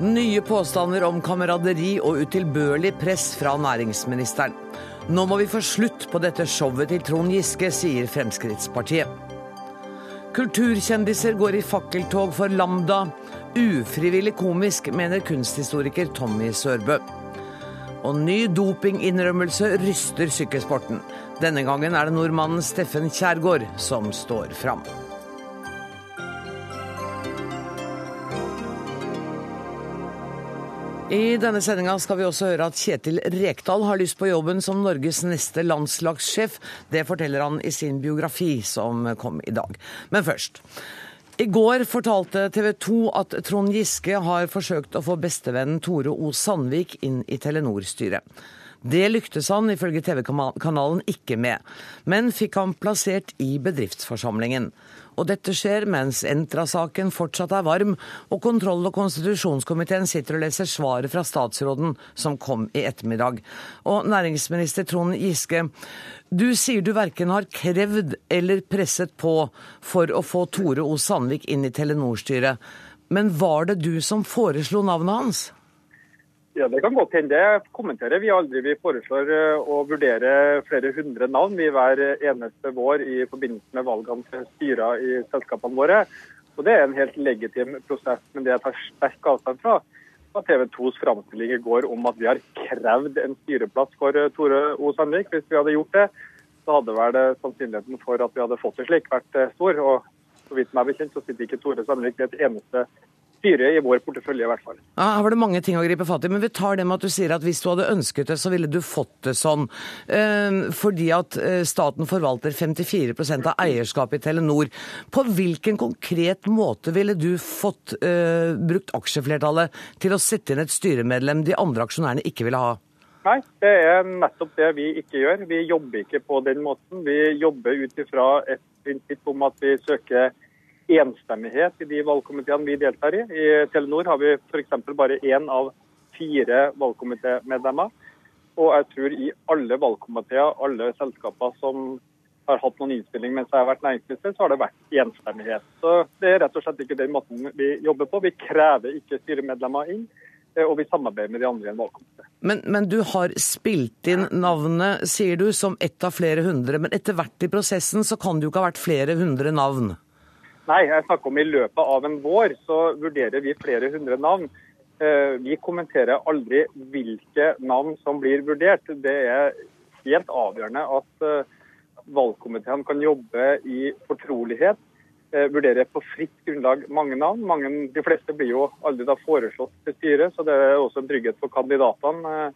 Nye påstander om kameraderi og utilbørlig press fra næringsministeren. Nå må vi få slutt på dette showet til Trond Giske, sier Fremskrittspartiet. Kulturkjendiser går i fakkeltog for Lambda. Ufrivillig komisk, mener kunsthistoriker Tommy Sørbø. Og ny dopinginnrømmelse ryster sykkelsporten. Denne gangen er det nordmannen Steffen Kjærgaard som står fram. I denne sendinga skal vi også høre at Kjetil Rekdal har lyst på jobben som Norges neste landslagssjef. Det forteller han i sin biografi som kom i dag. Men først. I går fortalte TV 2 at Trond Giske har forsøkt å få bestevennen Tore O. Sandvik inn i Telenor-styret. Det lyktes han ifølge TV-kanalen ikke med, men fikk han plassert i bedriftsforsamlingen. Og dette skjer mens Entra-saken fortsatt er varm, og kontroll- og konstitusjonskomiteen sitter og leser svaret fra statsråden som kom i ettermiddag. Og næringsminister Trond Giske, du sier du verken har krevd eller presset på for å få Tore O. Sandvik inn i Telenor-styret. Men var det du som foreslo navnet hans? Ja, Det kan godt hende. Det kommenterer vi aldri. Vi foreslår eh, å vurdere flere hundre navn vi hver eneste vår i forbindelse med valgene til styrer i selskapene våre. Og Det er en helt legitim prosess, men det jeg tar sterk avstand fra, var TV 2s framstilling i går om at vi har krevd en styreplass for eh, Tore O. Sandvik. Hvis vi hadde gjort det, så hadde vel sannsynligheten for at vi hadde fått det slik, vært eh, stor. Og så vidt meg bekjent så sitter ikke Tore Sandvik i et eneste styret i vår portefølje, i hvert fall. Ja, her var det mange ting å gripe fatt i, men vi tar det med at du sier at hvis du hadde ønsket det, så ville du fått det sånn. Eh, fordi at eh, staten forvalter 54% av eierskapet i Telenor. På hvilken konkret måte ville du fått uh, brukt aksjeflertallet til å sette inn et styremedlem de andre aksjonærene ikke ville ha? Nei, det er nettopp det vi ikke gjør. Vi jobber ikke på den måten. Vi jobber ut ifra et prinsipp om at vi søker enstemmighet i de valgkomiteene vi deltar i. I Telenor har vi f.eks. bare én av fire valgkomitémedlemmer. Og jeg tror i alle valgkomiteer, alle selskaper som har hatt noen innstilling mens jeg har vært næringsminister, så har det vært enstemmighet. Så Det er rett og slett ikke den måten vi jobber på. Vi krever ikke styremedlemmer inn, eh, og vi samarbeider med de andre i en valgkomité. Men, men, du har spilt inn navnet, sier du, som ett av flere hundre. Men etter hvert i prosessen så kan det jo ikke ha vært flere hundre navn? Nei, jeg snakker om i løpet av en vår så vurderer vi flere hundre navn. Eh, vi kommenterer aldri hvilke navn som blir vurdert. Det er helt avgjørende at eh, valgkomiteen kan jobbe i fortrolighet. Eh, vurdere på fritt grunnlag mange navn. Mange, de fleste blir jo aldri da foreslått til styret, så det er også en trygghet for kandidatene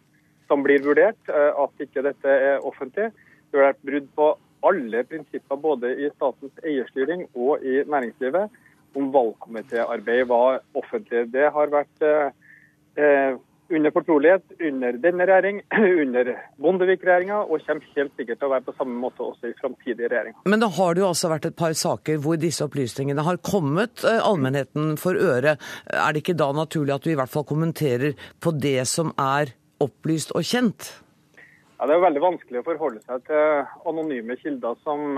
som blir vurdert, at ikke dette er offentlig. Det har vært brudd på alle prinsipper både i statens eierstyring og i næringslivet om valgkomitéarbeid var offentlig. Det har vært eh, under fortrolighet under denne regjering, under Bondevik-regjeringa, og kommer helt sikkert til å være på samme måte også i framtidige regjeringer. Men det har det jo også vært et par saker hvor disse opplysningene har kommet eh, allmennheten for øre. Er det ikke da naturlig at du i hvert fall kommenterer på det som er opplyst og kjent? Ja, Det er veldig vanskelig å forholde seg til anonyme kilder som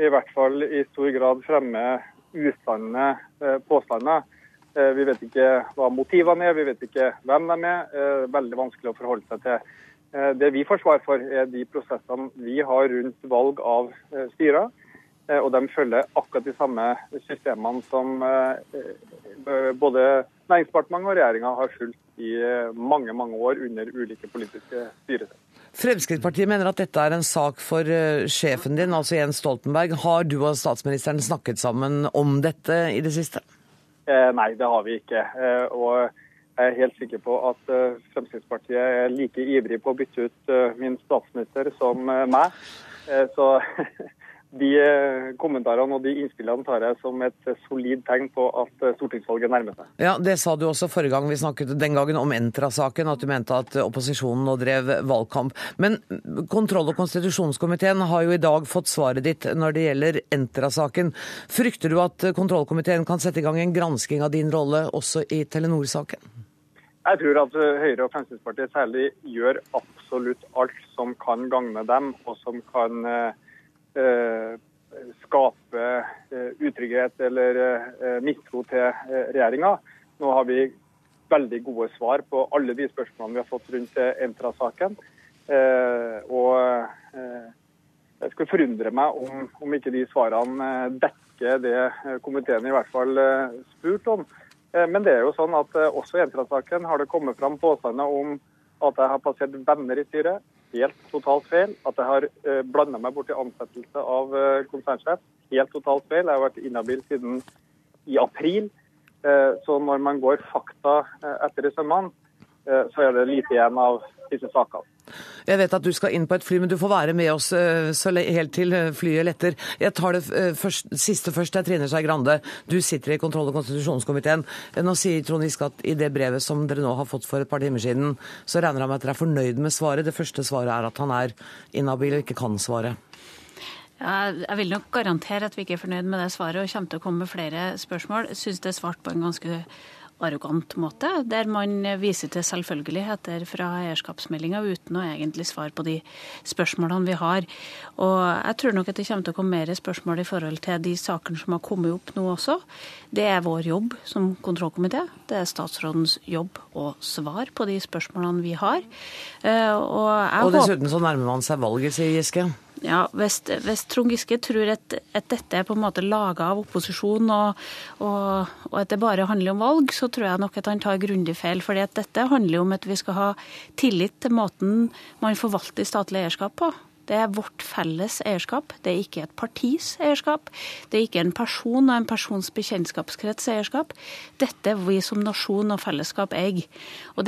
i hvert fall i stor grad fremmer usanne eh, påstander. Eh, vi vet ikke hva motivene er, vi vet ikke hvem de er. Eh, veldig vanskelig å forholde seg til. Det vi får svar for, er de prosessene vi har rundt valg av styrer. Og de følger akkurat de samme systemene som både Næringsdepartementet og regjeringa har fulgt i mange mange år under ulike politiske styresett. Fremskrittspartiet mener at dette er en sak for uh, sjefen din, altså Jens Stoltenberg. Har du og statsministeren snakket sammen om dette i det siste? Eh, nei, det har vi ikke. Eh, og jeg er helt sikker på at eh, Fremskrittspartiet er like ivrig på å bytte ut uh, min statsminister som meg. så de eh, kommentarene og de innspillene tar jeg som et eh, solid tegn på at eh, stortingsvalget nærmer seg. Ja, Det sa du også forrige gang vi snakket den gangen om Entra-saken, at du mente at opposisjonen nå drev valgkamp. Men kontroll- og konstitusjonskomiteen har jo i dag fått svaret ditt når det gjelder Entra-saken. Frykter du at kontrollkomiteen kan sette i gang en gransking av din rolle også i Telenor-saken? Jeg tror at Høyre og Fremskrittspartiet særlig gjør absolutt alt som kan gagne dem, og som kan Eh, skape utrygghet eller mistro til regjeringa. Nå har vi veldig gode svar på alle de spørsmålene vi har fått rundt Entra-saken. Og jeg skulle forundre meg om, om, ikke de svarene dekker det komiteen i hvert fall spurte om. Men det er jo sånn at også i Entra-saken har det kommet fram påstander om at jeg har plassert venner i styret. Helt totalt feil. At jeg har uh, blanda meg bort i ansettelse av uh, konsernsjef. Helt totalt feil. Jeg har vært inhabil siden i april. Uh, så når man går fakta uh, etter i sømmene, så er det lite igjen av disse sakene. Jeg vet at du skal inn på et fly, men du får være med oss helt til flyet letter. Jeg tar det først, siste først. Det er Trine Skei Grande. Du sitter i kontroll- og konstitusjonskomiteen. Nå sier Trond Giske at i det brevet som dere nå har fått for et par timer siden, så regner han med at dere er fornøyd med svaret. Det første svaret er at han er inhabil og ikke kan svare. Jeg vil nok garantere at vi ikke er fornøyd med det svaret og kommer til å komme med flere spørsmål. Jeg syns det er svart på en ganske arrogant måte, der man viser til selvfølgeligheter fra eierskapsmeldinga uten å egentlig svare på de spørsmålene vi har. Og jeg tror nok at det kommer til å komme mer spørsmål i forhold til de sakene som har kommet opp nå også. Det er vår jobb som kontrollkomité. Det er statsrådens jobb å svare på de spørsmålene vi har. Eh, og, og dessuten så nærmer man seg valget, sier Giske. Ja, hvis, hvis Trond Giske tror at, at, dette er på en måte laga av opposisjon, og, og, og, at det bare handler om valg, så tror jeg nok at han tar grundig feil. at dette handler om at vi skal ha tillit til måten man forvalter statlig eierskap på. Det er vårt felles eierskap. Det er ikke et partis eierskap. Det er ikke en person og en persons bekjentskapskrets eierskap. Dette er vi som nasjon og fellesskap eier. Og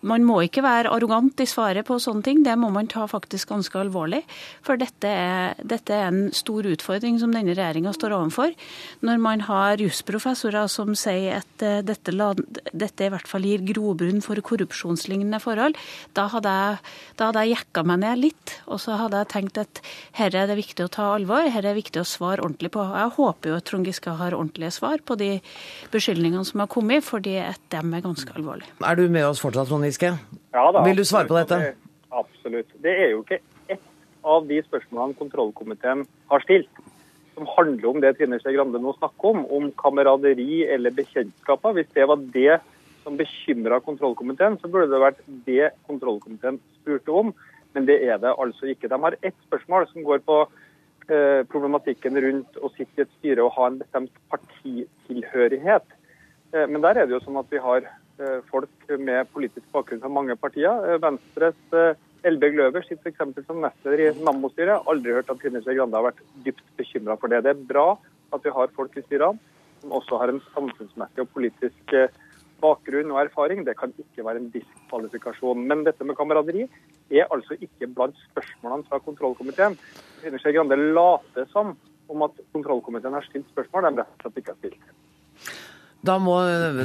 man må ikke være arrogant i svaret på sånne ting. Det må man ta faktisk ganske alvorlig. For dette er, dette er en stor utfordring som denne regjeringa står overfor. Når man har jusprofessorer som sier at eh, dette, dette, i hvert fall gir grobunn for korrupsjonslignende forhold, da hadde jeg, da jeg jekka meg ned litt og så hadde jeg tenkt at her er det viktig å ta alvor, her er det viktig å svare ordentlig på. Jeg håper jo at Trond Giske har ordentlige svar på de beskyldningene som har kommet, fordi at dem er ganske alvorlige. Er du med oss fortsatt, Trond Giske? Ja da. Vil du svare på dette? Absolutt. Det er jo ikke ett av de spørsmålene kontrollkomiteen har stilt som handler om det Trine Skei Grande nå snakker om, om kameraderi eller bekjentskaper. Hvis det var det som bekymra kontrollkomiteen, så burde det vært det kontrollkomiteen spurte om. Men det er det altså ikke. De har ett spørsmål som går på eh, problematikken rundt å sitte i et styre og ha en bestemt partitilhørighet. Eh, men der er det jo sånn at vi har eh, folk med politisk bakgrunn fra mange partier. Venstres Elbjørg Løver sitter f.eks. som nestleder i Nammo-styret. Aldri hørt at Trine Skei Grande har vært dypt bekymra for det. Det er bra at vi har folk i styrene som også har en samfunnsmessig og politisk bakgrunn og erfaring. Det kan ikke være en diskvalifikasjon. Men dette med kameraderi er altså ikke blant spørsmålene fra kontrollkomiteen. Trine Skei Grande later som om at kontrollkomiteen har stilt spørsmål de rett og slett ikke har stilt. Da må,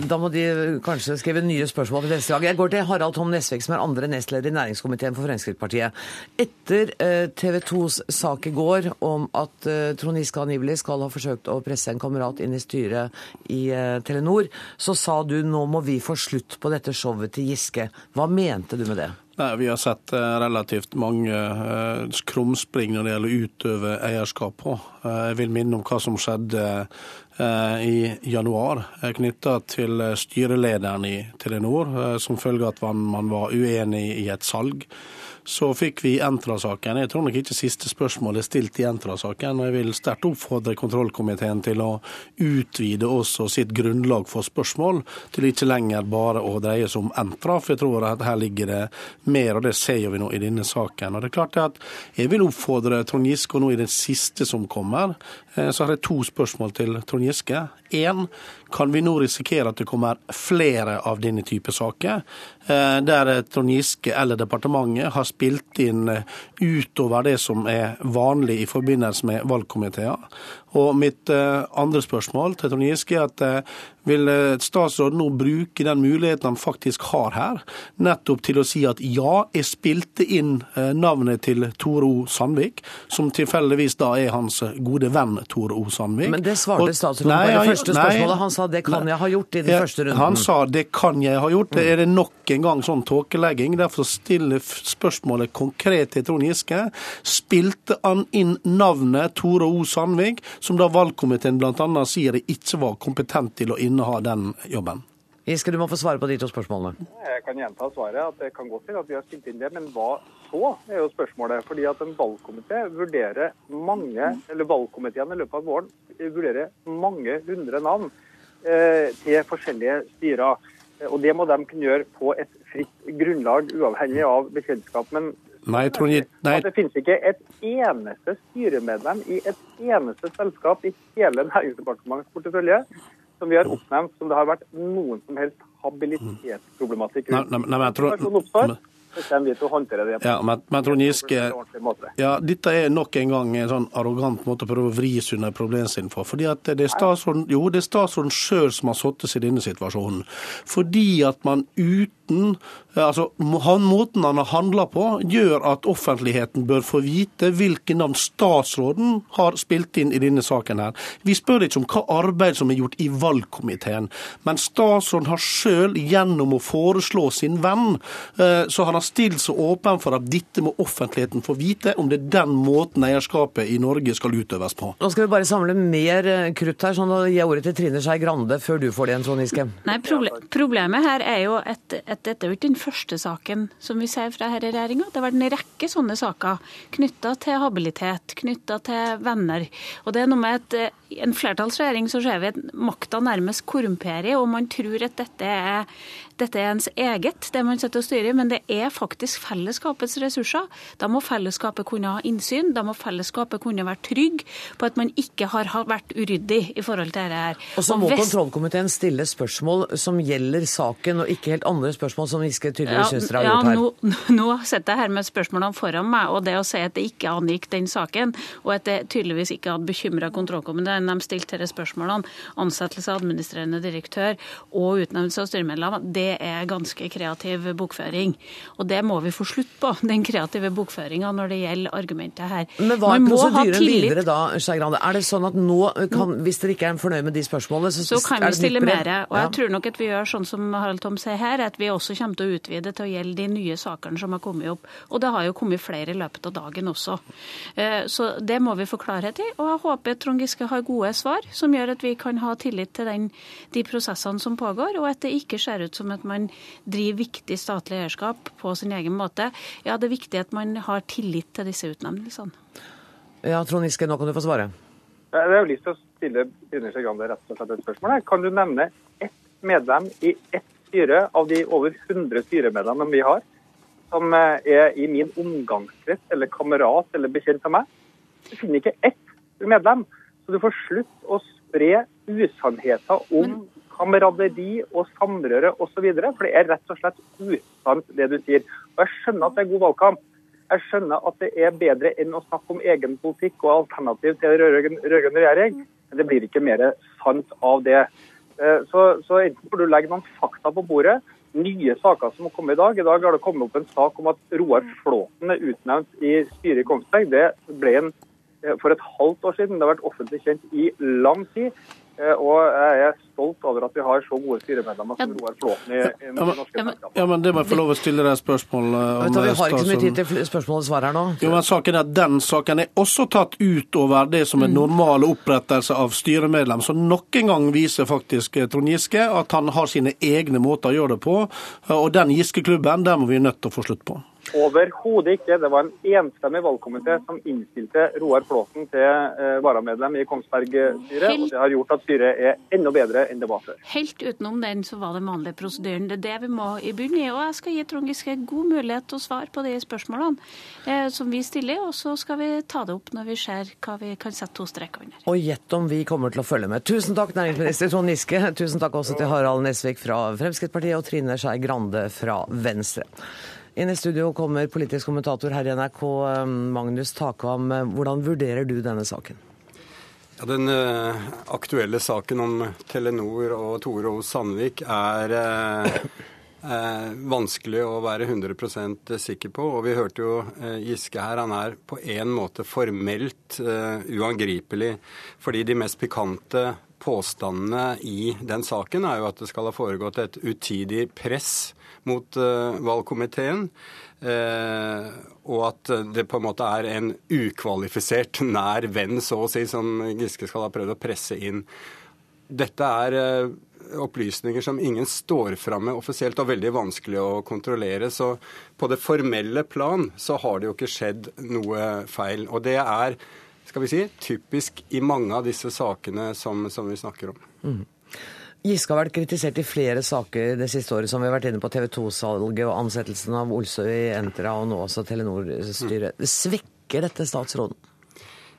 da må, de kanskje skrive nye spørsmål til neste gang. Jeg går til Harald Tom Nesvik, som er andre nestleder i næringskomiteen for Fremskrittspartiet. Etter eh, TV 2s sak i går om at eh, Trond Giske angivelig skal ha forsøkt å presse en kamerat inn i styret i eh, Telenor, så sa du nå må vi få slutt på dette showet til Giske. Hva mente du med det? Nei, Vi har sett relativt mange krumspring når det gjelder å utøve eierskap på. Jeg vil minne om hva som skjedde i januar eh, knytta til eh, styrelederen i Telenor, som følge av at man var uenig i et salg. Så fikk vi Entra-saken. Jeg tror nok ikke siste spørsmål er stilt i Entra-saken. og Jeg vil sterkt oppfordre kontrollkomiteen til å utvide også sitt grunnlag for spørsmål, til ikke lenger bare å dreie seg om Entra. For jeg tror at her ligger det mer, og det ser vi nå i denne saken. Og det er klart at Jeg vil oppfordre Trond Giske, og nå i det siste som kommer, så har jeg to spørsmål til Trond Giske. Én, kan vi nå risikere at det kommer flere av denne type saker, eh, der Trond Giske eller departementet har spilt inn eh, utover det som er vanlig i forbindelse med valgkomiteer. Og mitt eh, andre spørsmål til Trond Giske er at vil statsråden nå bruke den muligheten han faktisk har her, nettopp til å si at ja, jeg spilte inn navnet til Tore O. Sandvik, som tilfeldigvis da er hans gode venn Tore O. Sandvik. Men det svarte statsråden på i det første spørsmålet. Han sa det kan jeg ha gjort i den første runden. Han sa det kan jeg ha gjort. Det er det nok en gang sånn tåkelegging. Derfor stiller spørsmålet konkret til Trond Giske. Spilte han inn navnet Tore O. Sandvik, som da valgkomiteen bl.a. sier det ikke var kompetent til å inneha den jobben? Giske, du må få svare på de to spørsmålene. Jeg kan gjenta svaret. at Det kan godt til at vi har spilt inn det, men hva så, er jo spørsmålet. Fordi at en valgkomité vurderer mange, eller valgkomiteen i løpet av våren vurderer mange hundre navn eh, til forskjellige styrer. Og det må de kunne gjøre på et fritt grunnlag, uavhengig av bekjentskap. Men Nei, Trond, nei. det finnes ikke et eneste styremedlem i et eneste selskap i hele Næringsdepartementets portefølje som vi har oppnevnt som det har vært noen som helst habilitetsproblematikk Nei, nei, nei, men jeg tror- oppstår, kommer vi til å håndtere det på Ja, men, men Trond Giske. Ja, Dette er nok en gang en sånn arrogant måte å prøve å vri seg under problemstillingen for. Fordi at det er statsråden, jo, det er statsråden sjøl som har satt seg i denne situasjonen. Fordi at man uten altså han, Måten han har handla på, gjør at offentligheten bør få vite hvilke navn statsråden har spilt inn i denne saken. her. Vi spør ikke om hva arbeid som er gjort i valgkomiteen, men statsråden har sjøl gjennom å foreslå sin venn, eh, så han har stilt seg åpen for at dette må offentligheten få vite, om det er den måten eierskapet i Norge skal utøves på. Nå skal vi bare samle mer eh, krutt her, sånn da gir ordet til Trine Skei Grande før du får det igjen, Trond Giske. Nei, proble Problemet her er jo at, at dette er jo ikke den første saken som vi ser fra denne regjeringa. Det har vært en rekke sånne saker knytta til habilitet, knytta til venner. Og det er noe med at eh, i en flertallsregjering så ser vi at makta nærmest korrumperer, og man tror at dette er, dette er ens eget, det man sitter og styrer, men det er faktisk fellesskapets ressurser. Da må fellesskapet kunne ha innsyn, da må fellesskapet kunne være trygg på at man ikke har vært uryddig i forhold til dette her. Og så må hvis- kontrollkomiteen stille spørsmål som gjelder saken, og ikke helt andre spørsmål som Giske tydeligvis syns dere har ja, gjort her. Nå, nå sitter jeg her med spørsmålene foran meg, og det å si at det ikke angikk den saken, og at det tydeligvis ikke hadde bekymra kontrollkomiteen, de stilte disse spørsmålene, ansettelse av administrerende direktør og utnevnelse av styremedlemmer, det er ganske kreativ bokføring. Og det må vi få slutt på, den kreative bokføringa når det gjelder argumentet her. Men hva er prosedyren videre da, Skei Grande? Er det sånn at nå, kan, hvis dere ikke er fornøyd med de spørsmålene, så, så kan vi stille mer. Og jeg tror nok at vi gjør sånn som Harald Tom sier her, at vi også kommer til å utvide til å gjelde de nye sakene som har kommet opp. Og det har jo kommet flere i løpet av dagen også. Eh, Så det må vi få klarhet i. Og jeg håper Trond Giske har gode svar som gjør at vi kan ha tillit til den, de prosessene som pågår, og at det ikke ser ut som at man driver viktig statlig eierskap på sin egen måte. Ja, det er viktig at man har tillit til disse utnevnelsene. Ja, Trond Giske, nå kan du få svare. Jeg har lyst til å stille Trine Skei Grande rett og slett et spørsmål. Kan du nevne ett medlem i ett styre av de over 100 styremedlemmene vi har, som eh, er i min omgangskrets eller kamerat eller bekjent av meg? Du finner ikke ett medlem. Så du får slutt å spre usannheter om kameraderi og samrøre osv. For det er rett og slett usant det du sier. Og jeg skjønner at det er god valgkamp. Jeg skjønner at det er bedre enn å snakke om egen politikk og alternativ til rød-grønn regjering. Men det blir ikke mer sant av det. Eh, Så, så enten får du legge noen fakta på bordet, nye saker som har kommet i dag. I dag har det kommet opp en sak om at Roar Flåten er utnevnt i styret i Kongsberg. Det ble en eh, for et halvt år siden. Det har vært offentlig kjent i lang tid. Eh, Og jeg er stolt over at vi har så gode styremedlemmer som. Roar Flåten i, i, Ja, men- selskaper. Ja, men Det må jeg få lov å stille deg spørsmål om. Vet du, vi eh, har ikke så mye tid til spørsmål og svar her nå. Jo, men saken er at Den saken er også tatt utover det som er normal opprettelse av styremedlem. Så nok en gang viser faktisk eh, Trond Giske at han har sine egne måter å gjøre det på. eh, Og den Giske-klubben der må vi nødt til å få slutt på. Overhodet ikke. Det var en enstemmig valgkomité som innstilte Roar Flåten til eh, varamedlem i Kongsberg-styret. Helt- Og det har gjort at styret er enda bedre enn det var før. Helt utenom den så var den vanlige prosedyren. Det er det vi må i bunnen i. Og jeg skal gi Trond Giske god mulighet til å svare på de spørsmålene eh, som vi stiller, og så skal vi ta det opp når vi ser hva vi kan sette to streker under. Og gjett om vi kommer til å følge med. Tusen takk, næringsminister Trond Giske. Tusen takk også til Harald Nesvik fra Fremskrittspartiet og Trine Skei Grande fra Venstre. Inn i studio kommer politisk kommentator her i NRK, eh, Magnus Takam. Hvordan vurderer du denne saken? Ja, den eh, aktuelle saken om Telenor og Tore O. Sandvik er eh, eh, vanskelig å være 100% sikker på. Og vi hørte jo eh, Giske her. Han er på en måte formelt eh, uangripelig. Fordi de mest pikante påstandene i den saken er jo at det skal ha foregått et utidig press mot uh, valgkomiteen. Uh, og at det på en måte er en ukvalifisert nær venn, så å si, som Giske skal ha prøvd å presse inn. Dette er uh, opplysninger som ingen står fram med offisielt, og veldig vanskelig å kontrollere. Så på det formelle plan så har det jo ikke skjedd noe feil. Og det er skal vi si, typisk i mange av disse sakene som, som vi snakker om. Mm. Giske har vært kritisert i flere saker det siste året, som vi har vært inne på TV 2-salget og ansettelsen av Olsø i Entra og nå også Telenor-styret. Mm. Svekker dette statsråden?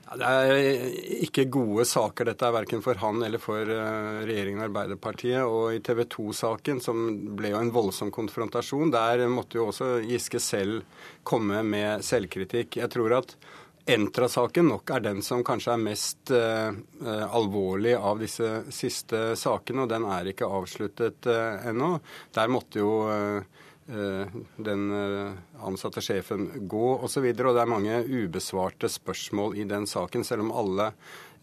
Ja, det er ikke gode saker, dette er verken for han eller for regjeringen og Arbeiderpartiet. Og i TV 2-saken, som ble jo en voldsom konfrontasjon, der måtte jo også Giske selv komme med selvkritikk. Jeg tror at Entra-saken nok er den som kanskje er mest eh, alvorlig av disse siste sakene, og den er ikke avsluttet eh, ennå. Der måtte jo eh, den ansatte sjefen gå osv. Og, og det er mange ubesvarte spørsmål i den saken, selv om alle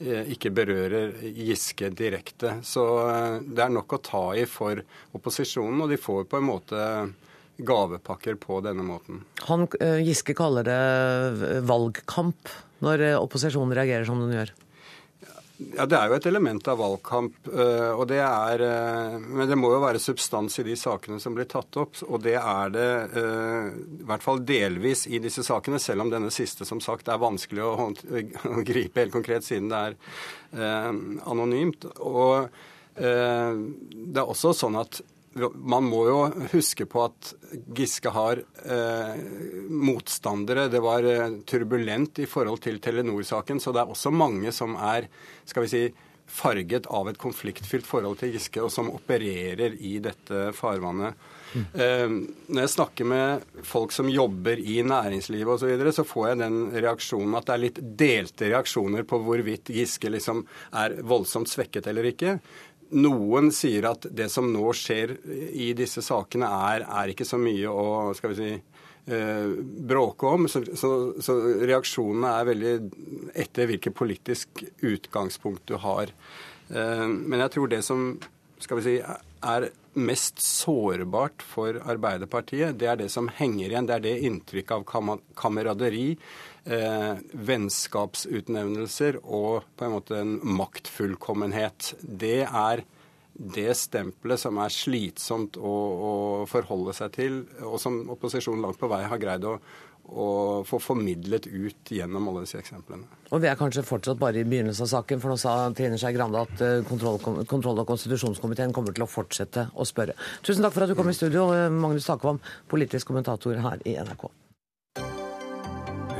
ikke berører Giske direkte. Så det er nok å ta i for opposisjonen, og de får på en måte gavepakker på denne måten. Han, eh, Giske kaller det eh, valgkamp når eh, opposisjonen reagerer som den gjør. Ja, Det er jo et element av valgkamp. og det er, Men det må jo være substans i de sakene som blir tatt opp. Og det er det i hvert fall delvis i disse sakene, selv om denne siste som sagt er vanskelig å, å gripe helt konkret siden det er anonymt. Og det er også sånn at man må jo huske på at Giske har eh, motstandere. Det var eh, turbulent i forhold til Telenor-saken, så det er også mange som er skal vi si, farget av et konfliktfylt forhold til Giske, og som opererer i dette farvannet. Mm. Eh, når jeg snakker med folk som jobber i næringslivet osv., så, videre, så får jeg den reaksjonen at det er litt delte reaksjoner på hvorvidt Giske liksom er voldsomt svekket eller ikke. Noen sier at det som nå skjer i disse sakene, er, er ikke så mye å skal vi si, eh, bråke om. Så, så, så, reaksjonene er veldig etter hvilket politisk utgangspunkt du har. Eh, men jeg tror det som skal vi si, er mest sårbart for Arbeiderpartiet, det er det som henger igjen. Det er det inntrykket av kameraderi eh, vennskapsutnevnelser og på en måte en maktfullkommenhet. Det er det stempelet som er slitsomt å, å, forholde seg til, og som opposisjonen langt på vei har greid å, å få formidlet ut gjennom alle disse eksemplene. Og Vi er kanskje fortsatt bare i begynnelsen av saken, for nå sa Trine Skei Grande at eh, kontroll, kontroll- og konstitusjonskomiteen kommer til å fortsette å spørre. Tusen takk for at du kom i studio, Magnus Takvam, politisk kommentator her i NRK.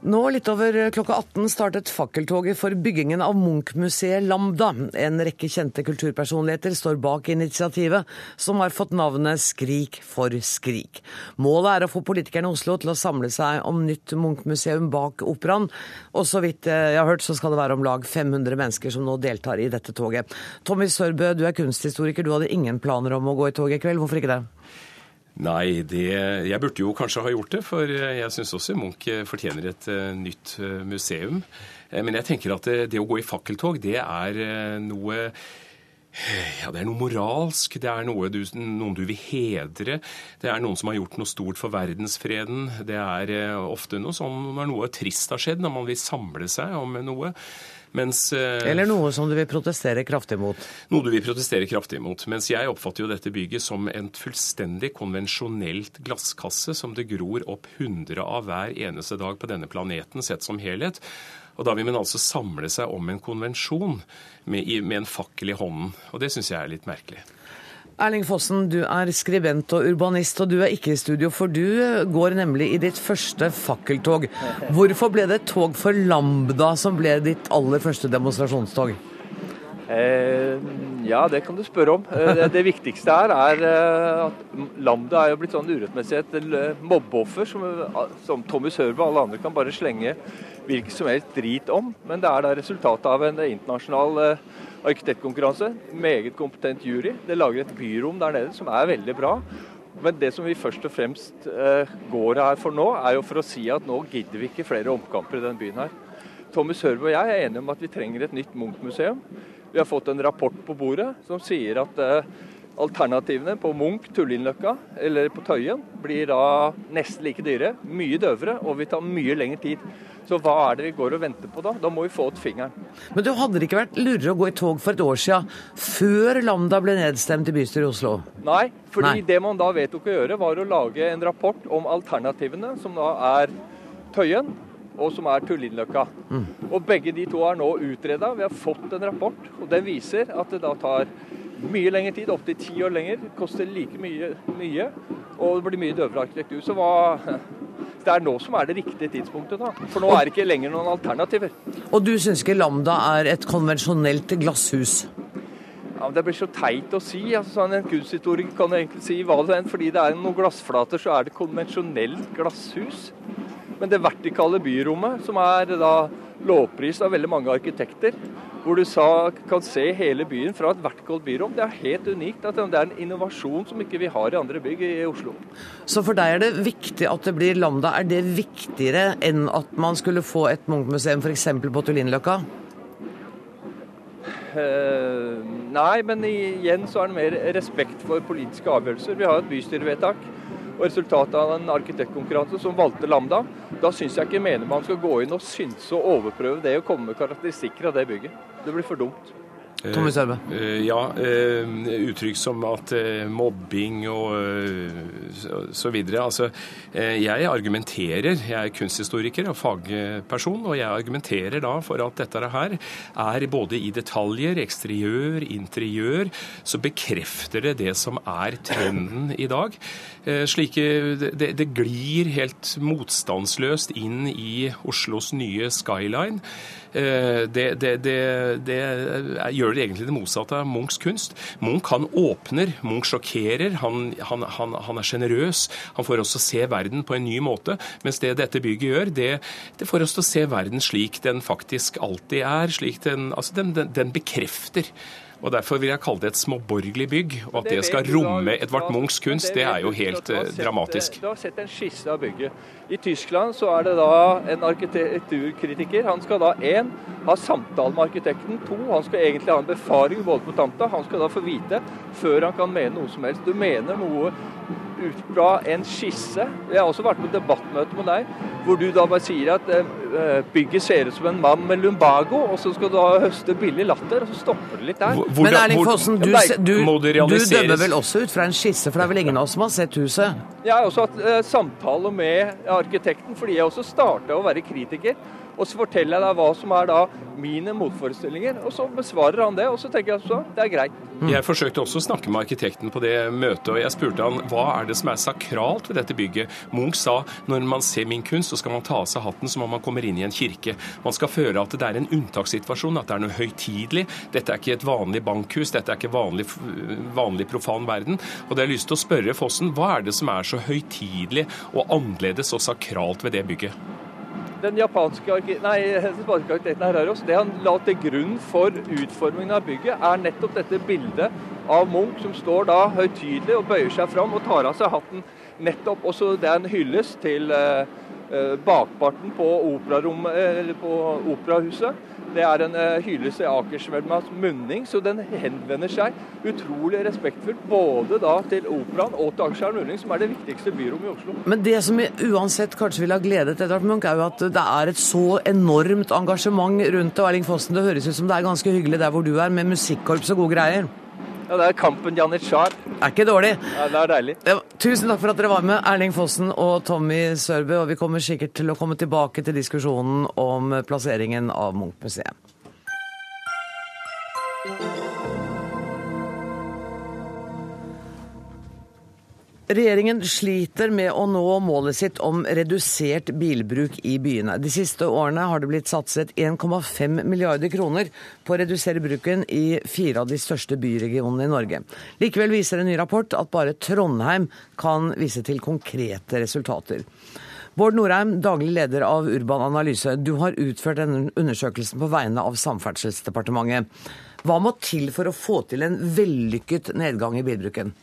Nå litt over klokka 18 startet fakkeltoget for byggingen av Munch-museet Lambda. En rekke kjente kulturpersonligheter står bak initiativet, som har fått navnet Skrik for skrik. Målet er å få politikerne i Oslo til å samle seg om nytt Munch-museum bak operaen. Og så vidt jeg har hørt, så skal det være om lag 500 mennesker som nå deltar i dette toget. Tommy Sørbø, du er kunsthistoriker. Du hadde ingen planer om å gå i tog i kveld. Hvorfor ikke det? Nei, det, jeg burde jo kanskje ha gjort det, for jeg syns også Munch fortjener et uh, nytt museum. Men jeg tenker at det, det, å gå i fakkeltog, det er noe ja, Det er noe moralsk, det er noe du, noen du vil hedre. Det er noen som har gjort noe stort for verdensfreden. Det er ofte noe sånn når noe trist har skjedd, når man vil samle seg om noe. Mens, eh, Eller noe som du vil protestere kraftig mot? Noe du vil protestere kraftig mot. Mens jeg oppfatter jo dette bygget som en fullstendig konvensjonelt glasskasse som det gror opp hundre av hver eneste dag på denne planeten, sett som helhet. Og da vil man altså samle seg om en konvensjon med, med en fakkel i hånden. Og det syns jeg er litt merkelig. Erling Fossen, du er skribent og urbanist, og du er ikke i studio, for du går nemlig i ditt første fakkeltog. Hvorfor ble det tog for Lambda som ble ditt aller første demonstrasjonstog? Eh, ja, det kan du spørre om. Eh, det, det, viktigste her er eh, at Lambda er jo blitt sånn urettmessig et eh, mobbeoffer som, som Tommy Sørbe og alle andre kan bare slenge hvilken som helst drit om, men det er da resultatet av en internasjonal eh, arkitektkonkurranse. Meget kompetent jury. Det lager et byrom der nede som er veldig bra. Men det som vi først og fremst eh, går her for nå, er jo for å si at nå gidder vi ikke flere omkamper i denne byen her. Tommy Sørve og jeg er enige om at vi trenger et nytt Munch-museum. Vi har fått en rapport på bordet som sier at eh, Alternativene på Munch, Tullinløkka eller på Tøyen blir da nesten like dyre, mye døvere og vil ta mye lengre tid. Så hva er det vi går og venter på da? Da må vi få ut fingeren. Men du hadde det ikke vært lurere å gå i tog for et år siden, før Lambda ble nedstemt i bystyret i Oslo? Nei, fordi Nei. det man da vedtok å gjøre, var å lage en rapport om alternativene, som da er Tøyen og som er Tullinløkka. Mm. Og begge de to er nå utreda. Vi har fått en rapport, og den viser at det da tar mye lengre tid, opptil ti år lenger, koster like mye, mye, og det blir mye døvere arkitektur. Så hva det er nå som er det riktige tidspunktet, da. For nå er det ikke lenger noen alternativer. Og du syns ikke Lambda er et konvensjonelt glasshus? Ja, men Det blir så teit å si. altså sånn En kunsthistoriker kan egentlig si hva det enn. Fordi det er noen glassflater, så er det konvensjonelt glasshus. Men det vertikale byrommet, som er da lovprist av veldig mange arkitekter, hvor du sa, kan se hele byen fra et vertikalt byrom, det er helt unikt. at Det er en innovasjon som ikke vi har i andre bygg i Oslo. Så for deg er det viktig at det blir Lambda. Er det viktigere enn at man skulle få et Munch-museum f.eks. på Tullinløkka? Eh, nei, men igjen så er det mer respekt for politiske avgjørelser. Vi har et bystyrevedtak og resultatet av en arkitektkonkurranse som valgte Lambda. Da syns jeg ikke mener man skal gå inn og synse og overprøve det og komme med karakteristikker av det bygget. Det blir for dumt. Tommy Sørve. Eh, Ja, eh, uttrykk som at eh, mobbing og eh, så, videre. Altså, eh, jeg argumenterer, jeg er kunsthistoriker og fagperson, og jeg argumenterer da for at dette her er både i detaljer, eksteriør, interiør, så bekrefter det det som er trenden i dag. Eh, Slike, det, det glir helt motstandsløst inn i Oslos nye skyline. Eh, Det, det, det, det gjør det egentlig det motsatte av Munchs kunst. Munch han åpner, Munch sjokkerer, han, han, han, han er sjenerøs. Han får oss til å se verden på en ny måte. Mens det dette bygget gjør, det får oss til å se verden slik den faktisk alltid er. slik Den, altså den, den, den bekrefter. Og Derfor vil jeg kalle det et småborgerlig bygg. Og at det skal romme Edvard Munchs kunst, det er jo helt eh, dramatisk. Du har sett en skisse av bygget. I Tyskland så er det da en arkitekturkritiker. Han skal da én ha samtale med arkitekten. To, han skal egentlig ha en befaring både på tamta. Han skal da få vite før han kan mene noe som helst. Du mener noe ut fra en skisse. Jeg har også vært på debattmøte med deg, hvor du da bare sier at eh, bygget ser ut som en mann med lumbago, og så skal du da høste billig latter, og så stopper det litt der. Hvor- Men Erling Fossen, du, du, du dømmer vel også ut fra en skisse, for det er vel ingen av oss som har sett huset? Jeg har også hatt eh, samtale med arkitekten, fordi jeg også starta å være kritiker. Og så forteller jeg deg hva som er da mine motforestillinger, og så besvarer han det. Og så tenker jeg så, det er greit. Jeg forsøkte også å snakke med arkitekten på det møtet, og jeg spurte han hva er det som er sakralt ved dette bygget. Munch sa når man ser min kunst, så skal man ta av seg hatten som om man kommer inn i en kirke. Man skal føle at det er en unntakssituasjon, at det er noe høytidelig. Dette er ikke et vanlig bankhus, dette er ikke vanlig, vanlig profan verden. Og det har jeg lyst til å spørre Fossen, hva er det som er så høytidelig og annerledes og sakralt ved det bygget? Den japanske nei, spanske arkitekten Herreros, det han la til grunn for utformingen av bygget, er nettopp dette bildet av Munch som står da høytidelig og bøyer seg fram og tar av seg hatten. Nettopp, også Det er en hyllest til eh, bakparten på, eh, eller på operahuset. Det er en eh, hyllest i Akersvelmas munning, så den henvender seg utrolig respektfullt både da til operaen og til Akersvelv munning, som er det viktigste byrommet i Oslo. Men det som uansett kanskje ville ha gledet Edvard Munch, er jo at det er et så enormt engasjement rundt det. Og Erling Fossen, det høres ut som det er ganske hyggelig der hvor du er, med musikkorps og gode greier. Ja, Det er kampen Janitsjar. Er ikke dårlig. Ja, det er deilig. Ja, Tusen takk for at dere var med, Erling Fossen og Tommy Sørbø. Og vi kommer sikkert til å komme tilbake til diskusjonen om plasseringen av Munch-museet. Regjeringen sliter med å nå målet sitt om redusert bilbruk i byene. De siste årene har det blitt satset 1,5 milliarder kroner på å redusere bruken i fire av de største byregionene i Norge. Likevel viser en ny rapport at bare Trondheim kan vise til konkrete resultater. Bård Norheim, daglig leder av Urban Analyse. Du har utført denne undersøkelsen på vegne av Samferdselsdepartementet. Hva må til for å få til en vellykket nedgang i bilbruken?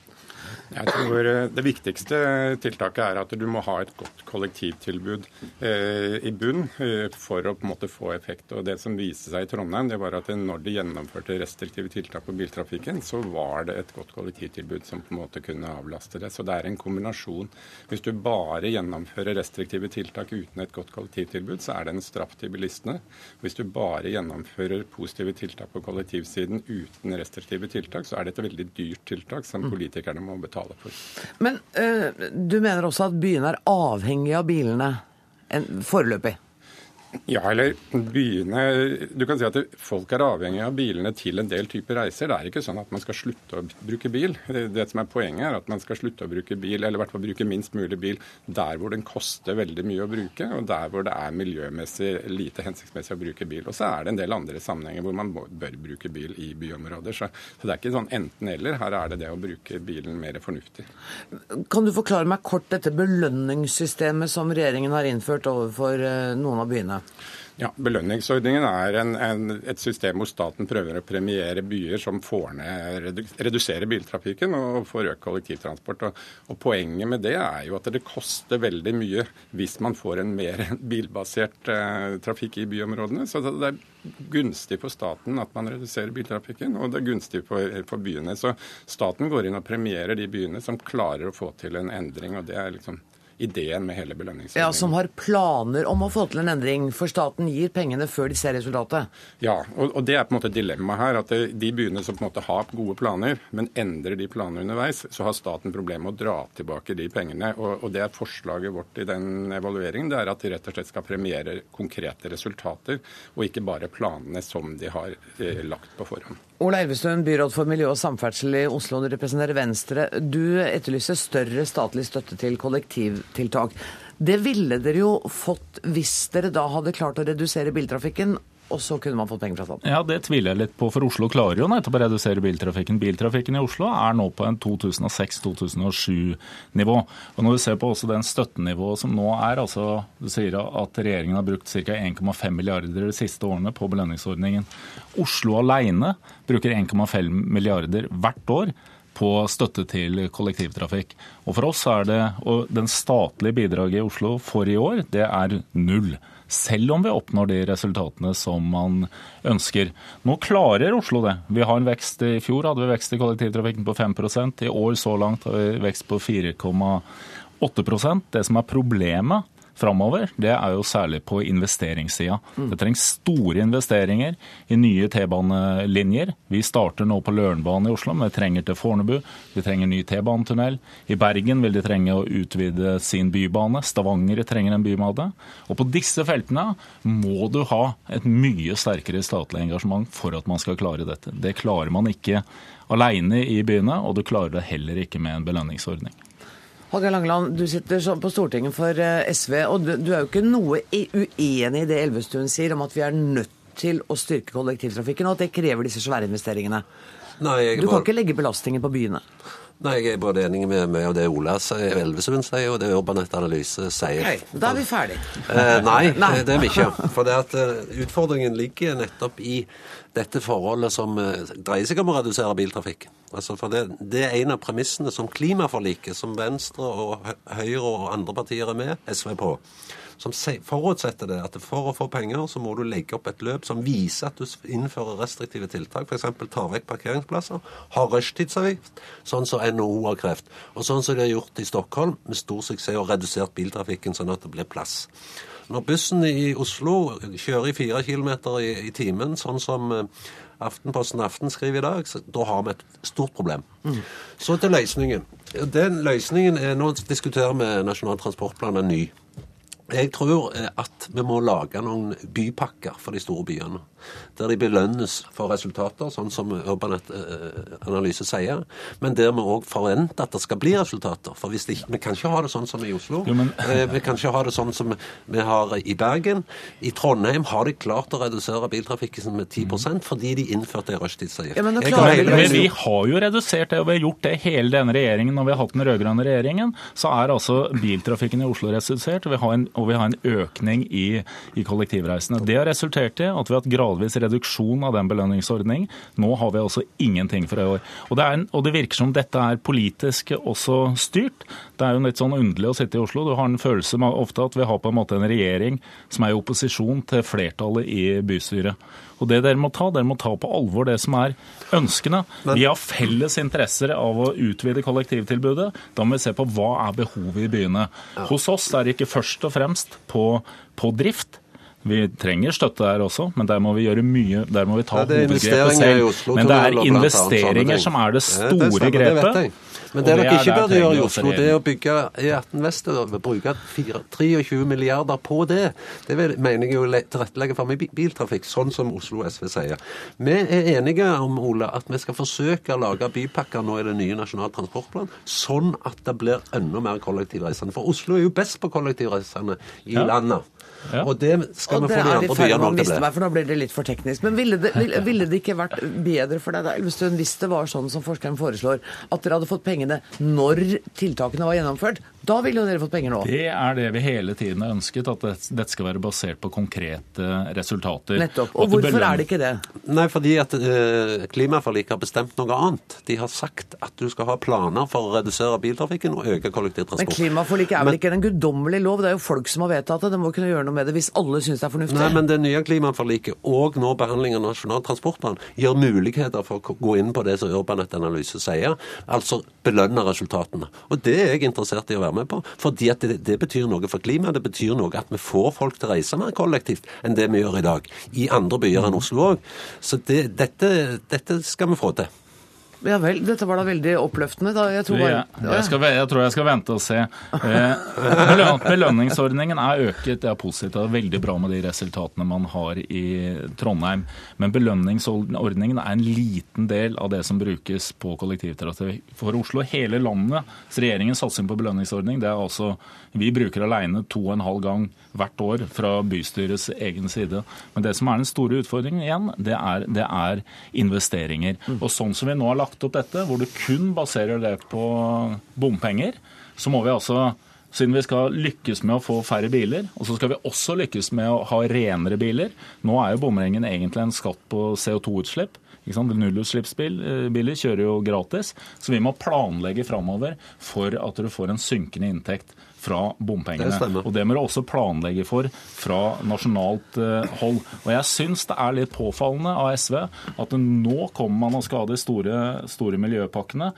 Jeg tror eh, Det viktigste tiltaket er at du må ha et godt kollektivtilbud eh, i bunn eh, for å på en måte få effekt. Og Det som viste seg i Trondheim, det var at når de gjennomførte restriktive tiltak på biltrafikken, så var det et godt kollektivtilbud som på en måte kunne avlaste det. Så det er en kombinasjon. Hvis du bare gjennomfører restriktive tiltak uten et godt kollektivtilbud, så er det en straff til bilistene. Hvis du bare gjennomfører positive tiltak på kollektivsiden uten restriktive tiltak, så er det et veldig dyrt tiltak som mm. politikerne må betale betale for. Men uh, du mener også at byene er avhengige av bilene foreløpig? Ja, eller byene Du kan si at folk er avhengig av bilene til en del typer reiser. Det er ikke sånn at man skal slutte å bruke bil. Det som er Poenget er at man skal slutte å bruke bil, eller i hvert fall bruke minst mulig bil der hvor den koster veldig mye å bruke, og der hvor det er miljømessig lite hensiktsmessig å bruke bil. Og så er det en del andre sammenhenger hvor man bør bruke bil i byområder. Så, så det er ikke sånn enten-eller. Her er det det å bruke bilen mer fornuftig. Kan du forklare meg kort dette belønningssystemet som regjeringen har innført overfor eh, noen av byene? Ja, Belønningsordningen er en, en, et system hvor staten prøver å premiere byer som får ned, reduserer biltrafikken og får økt kollektivtransport. Og, og, Poenget med det er jo at det koster veldig mye hvis man får en mer bilbasert eh, trafikk i byområdene. Så det, det, er gunstig for staten at man reduserer biltrafikken, og det er gunstig for, for byene. Så staten går inn og premierer de byene som klarer å få til en endring. og det er liksom ideen med hele belønningsordningen. Ja, Som har planer om å få til en endring, for staten gir pengene før de ser resultatet? Ja, og, og det er på en måte dilemmaet her. At de byene som på en måte har gode planer, men endrer de planene underveis, så har staten problemer med å dra tilbake de pengene. Og, og det er forslaget vårt i den evalueringen. Det er at de rett og slett skal premiere konkrete resultater, og ikke bare planene som de har eh, lagt på forhånd. Ola Elvestuen, byråd for miljø og samferdsel i Oslo, du representerer Venstre. Du etterlyser større statlig støtte til kollektivtiltak. Det ville dere jo fått hvis dere da hadde klart å redusere biltrafikken og så kunne man fått penger fra staten? Ja, Det tviler jeg litt på, for Oslo klarer jo nettopp å redusere biltrafikken. Biltrafikken i Oslo er nå på en 2006-2007-nivå. Og Når du ser på også den støttenivået som nå er, altså du sier at regjeringen har brukt ca. 1,5 milliarder de siste årene på belønningsordningen. Oslo alene bruker 1,5 milliarder hvert år på støtte til kollektivtrafikk. Og For oss er det, og den statlige bidraget i Oslo for i år, det er null selv om vi oppnår de resultatene som man ønsker. Nå klarer Oslo det. Vi har en vekst I fjor hadde vi vekst i kollektivtrafikken på 5% I år så langt har vi vekst på 4,8% Det som er problemet framover, det er jo særlig på investeringssida. Det trengs store investeringer i nye T-banelinjer. Vi starter nå på Lørenbanen i Oslo, men vi trenger til Fornebu. Vi trenger ny T-banetunnel. I Bergen vil de trenge å utvide sin bybane. Stavanger trenger en bymade. Og på disse feltene må du ha et mye sterkere statlig engasjement for at man skal klare dette. Det klarer man ikke alene i byene, og du klarer det heller ikke med en belønningsordning. Hallgeir Langeland, du sitter på Stortinget for eh, SV, og du er jo ikke noe uenig i det Elvestuen sier om at vi er nødt til å styrke kollektivtrafikken, og at det krever disse svære investeringene. Nei, du kan bare... ikke legge belastningen på byene? Nei, jeg er både enig med, med det Ola sier, Elvesund sier, og det Urbanett Analyse sier. Okay, da er vi ferdige. Eh, nei, nei, det er vi ikke. For det at uh, utfordringen ligger nettopp i dette forholdet som uh, dreier seg om å redusere biltrafikk. Altså for det, det, er en av premissene som klimaforliket, som Venstre og Høyre og andre partier er med SV på, som forutsetter det at for å få penger, så må du legge opp et løp som viser at du innfører restriktive tiltak, f.eks. tar vekk parkeringsplasser, har rushtidsavgift, sånn som NHO har krevd, og sånn som de har gjort i Stockholm med stor suksess og redusert biltrafikken sånn at det blir plass. Når bussen i Oslo kjører i fire kilometer i, i timen, sånn som eh, Aftenposten Aften skriver i dag, så da har vi et stort problem. Mm. Så til løsningen. Den løsningen er Nå diskuterer vi Nasjonal transportplan er ny. Jeg tror eh, at vi må lage noen bypakker for de store byene. Der de belønnes for resultater, sånn som Urbanet eh, Analyse sier. Men der vi òg forventer at det skal bli resultater. For hvis det ikke, Vi kan ikke ha det sånn som i Oslo. Jo, men... Eh, vi kan ikke ha det sånn som vi har i Bergen. I Trondheim har de klart å redusere biltrafikken med 10% fordi de innførte en rushtidsavgift. Ja, men vi Men vi har jo redusert det, og vi har gjort det hele denne regjeringen. Når vi har hatt den rød-grønne regjeringen, så er altså biltrafikken i Oslo redusert, og vi har en, og vi har en økning i, i kollektivreisene. Det har resultert i at vi har hatt gradvis reduksjon av den belønningsordningen. Nå har vi altså ingenting for i år. Og det, er og det virker som dette er politisk også styrt. Det er jo litt sånn underlig å sitte i Oslo. Du har en følelse ofte at vi har på en måte en regjering som er i opposisjon til flertallet i bystyret. Og det dere må ta, dere må ta på alvor det som er ønskene. Vi har felles interesser av å utvide kollektivtilbudet. Da må vi se på hva er behovet i byene. Hos oss er det ikke først og fremst på, på drift. Vi trenger støtte der også, men der må vi gjøre mye, der må vi ta Ja, hovedgrepet selv. Men det er investeringer som er det ting. Ja, store det grepet. Men det, det dere er ikke burde gjøre i Oslo, det er å bygge E18 Vest. og Bruke 23 milliarder på det. Det mener jeg jo tilrettelegge for med biltrafikk, sånn som Oslo SV sier. Vi er enige om Ole, at vi skal forsøke å lage bypakker nå i den nye Nasjonal transportplan, sånn at det blir enda mer kollektivreisende. For Oslo er jo best på kollektivreisende i Ja. landet. Ja. Og det skal Og vi det få de er andre byene òg til å bli. meg, for nå blir det litt for teknisk. Men ville det, ville, ville det ikke vært bedre for deg da, Elvestuen, hvis det var sånn som forskeren foreslår, at dere hadde fått pengene når tiltakene var gjennomført? Da ville jo dere fått penger nå. Det er det vi hele tiden har ønsket, at dette skal være basert på konkrete resultater. Nettopp. Og Og hvorfor belønner- er det ikke det? Nei, fordi at eh, klimaforliket har bestemt noe annet. De har sagt at du skal ha planer for å redusere biltrafikken og øke Men klimaforliket er vel Men- ikke en guddommelig lov? Det er jo folk som har vedtatt det. Det må kunne gjøre noe med det hvis alle syns det er fornuftig. Nei, men det nye klimaforliket og nå behandling av Nasjonal transportplan gir muligheter for å gå inn på det som Urbanet Analyse sier, altså belønne resultatene. Og det er jeg interessert i å være med på, fordi at det, det betyr noe for klimaet. Det betyr noe at vi får folk til å reise mer kollektivt enn det vi gjør i dag. I andre byer enn Oslo òg. Så det, dette, dette skal vi få til. Ja vel, dette var da veldig oppløftende. Da. Jeg tror bare... jeg, jeg, skal, jeg tror jeg skal vente og se. Eh, belønningsordningen er øket, det er positivt. Det er veldig bra med de resultatene man har i Trondheim. Men belønningsordningen er en liten del av det som brukes på kollektivtrafikk for Oslo. Hele landet, så regjeringens satsing på belønningsordning, det er altså Vi bruker alene to og en halv gang hvert år fra bystyrets egen side. Men det som er den store utfordringen igjen, det er, det er investeringer. Og sånn som vi nå har lagt opp dette, hvor du kun baserer det på bompenger, så må vi altså siden vi skal lykkes med å få færre biler, og så skal vi også lykkes med å ha renere biler. Nå er jo bomringen egentlig en skatt på CO2-utslipp. Ikke sant? Nullutslippsbiler kjører jo gratis, så vi må planlegge framover for at du får en synkende inntekt fra bompengene. Det og det må du også planlegge for fra nasjonalt eh, hold. Og jeg syns det er litt påfallende av SV at nå kommer man og skal ha de store, store miljøpakkene.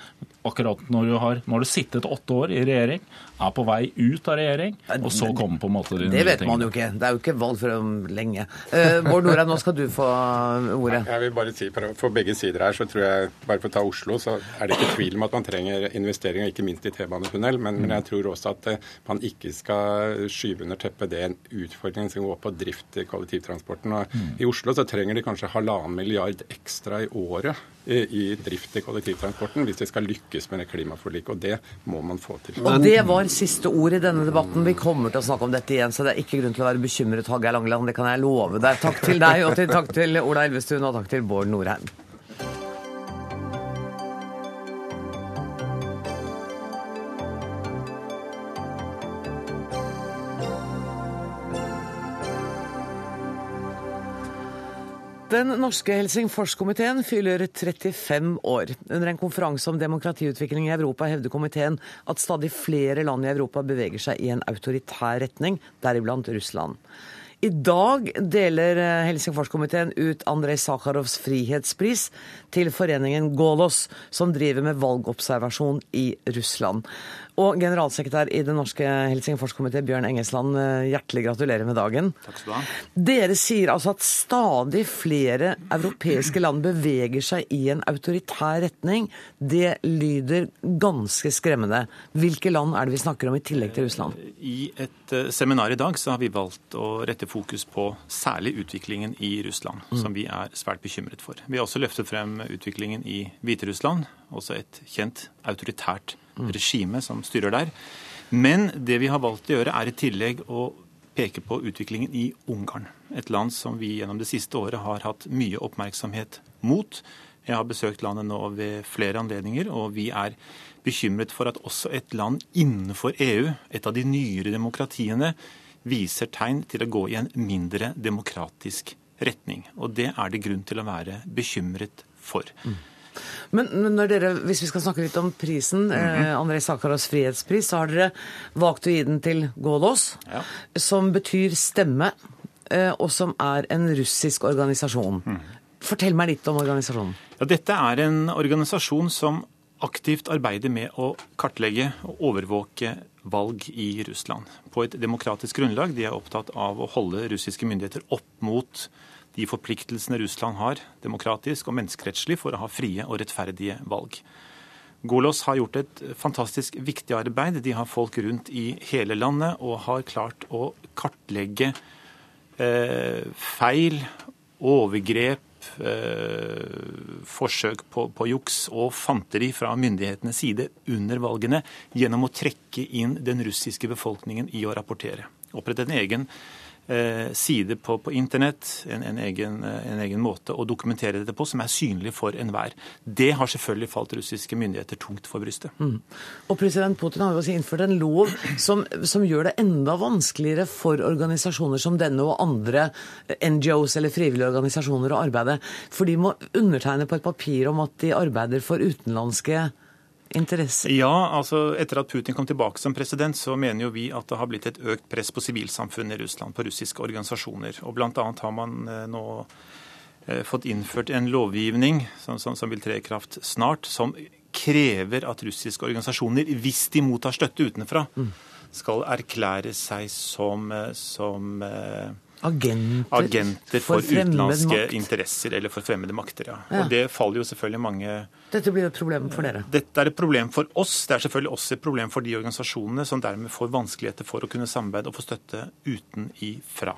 Akkurat når du har, når du har sittet åtte år i regjering, er på vei ut av regjering, og så kommer på en måte de Det vet man jo ikke. Det er jo ikke valg for om lenge. Uh, Bård Nora, nå skal du få ordet. Jeg vil bare si, For begge sider her, så tror jeg, bare for å ta Oslo, så er det ikke tvil om at man trenger investeringer, ikke minst i T-banetunnel. Men, men jeg tror også at eh, man ikke skal skyve under teppet det en utfordring som går på drift i kollektivtransporten. Og I Oslo så trenger de kanskje halvannen milliard ekstra i året i, i drift i kollektivtransporten hvis vi skal lykkes med det klimaforliket. Og det må man få til. Og det var siste ord i denne debatten. Vi kommer til å snakke om dette igjen, så det er ikke grunn til å være bekymret, Hallgeir Langeland. Det kan jeg love deg. Takk til deg, og til, takk til Ola Elvestuen, og takk til Bård Norheim. Den norske Helsingforskomiteen fyller 35 år. Under en konferanse om demokratiutvikling i Europa hevder komiteen at stadig flere land i Europa beveger seg i en autoritær retning, deriblant Russland. I dag deler eh, Helsingforskomiteen ut Andrej Sakharovs frihetspris til foreningen Golos, som driver med valgobservasjon i Russland. Og generalsekretær i Den norske Helsingforskomité, Bjørn Engesland, eh, hjertelig gratulerer med dagen. Takk skal du ha. Dere sier altså at stadig flere europeiske land beveger seg i en autoritær retning. Det lyder ganske skremmende. Hvilke land er det vi snakker om i tillegg til Russland? I et eh, seminar i dag så har vi valgt å rette fokus på særlig utviklingen i Russland, som vi er svært bekymret for. Vi har også løftet frem utviklingen i Hviterussland, også et kjent autoritært regime som styrer der. Men det vi har valgt å gjøre, er i tillegg å peke på utviklingen i Ungarn. Et land som vi gjennom det siste året har hatt mye oppmerksomhet mot. Jeg har besøkt landet nå ved flere anledninger, og vi er bekymret for at også et land innenfor EU, et av de nyere demokratiene, viser tegn til å gå i en mindre demokratisk retning. Og det er det grunn til å være bekymret for. Men når dere, hvis vi skal snakke litt om prisen, eh, André Sakharovs frihetspris, så har dere valgt å gi den til Gålås, Ja. som betyr stemme, eh, og som er en russisk organisasjon. Fortell meg litt om organisasjonen. Ja, dette er en organisasjon som aktivt arbeider med å kartlegge og overvåke valg i Russland på et demokratisk grunnlag. De er opptatt av å holde russiske myndigheter opp mot de forpliktelsene Russland har demokratisk og menneskerettslig for å ha frie og rettferdige valg. Golos har gjort et fantastisk viktig arbeid. De har folk rundt i hele landet og har klart å kartlegge eh, feil, overgrep, eh, forsøk på, på juks og fanteri fra myndighetenes side under valgene gjennom å trekke inn den russiske befolkningen i å rapportere. Opprettet en egen side på, på internett, en, en, egen, eh, en egen måte å dokumentere dette på, som er synlig for enhver. Det har selvfølgelig falt russiske myndigheter tungt for brystet. Og president Putin har jo også innført en lov som, som gjør det enda vanskeligere for organisasjoner som denne og andre NGOs eller frivillige organisasjoner å arbeide. For de må undertegne på et papir om at de arbeider for utenlandske interesser. Ja, altså etter at Putin kom tilbake som president, så mener jo vi at det har blitt et økt press på sivilsamfunnet i Russland, på russiske organisasjoner. Og blant annet har man eh, nå eh, fått innført en lovgivning som, som, som vil tre i kraft snart, som krever at russiske organisasjoner, hvis de mottar støtte utenfra, skal erklære seg som, eh, som Agenter, agenter for, for utenlandske makt. interesser eller for fremmede makter. Ja. Ja. Og det faller jo selvfølgelig mange Dette blir et problem for dere. dette er et problem for oss. Det er selvfølgelig også et problem for de organisasjonene som dermed får vanskeligheter for å kunne samarbeide og få støtte utenifra.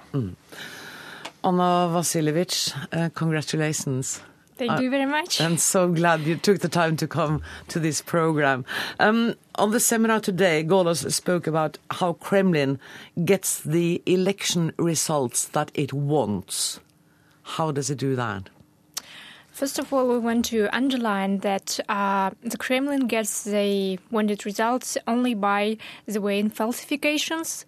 Anna Vasilevic, uh, congratulations. Thank you very much. I'm so glad you took the time to come to this program. Um, on the seminar today, Golos spoke about how Kremlin gets the election results that it wants. How does it do that? First of all, we want to underline that uh, the Kremlin gets the wanted results only by the way in falsifications,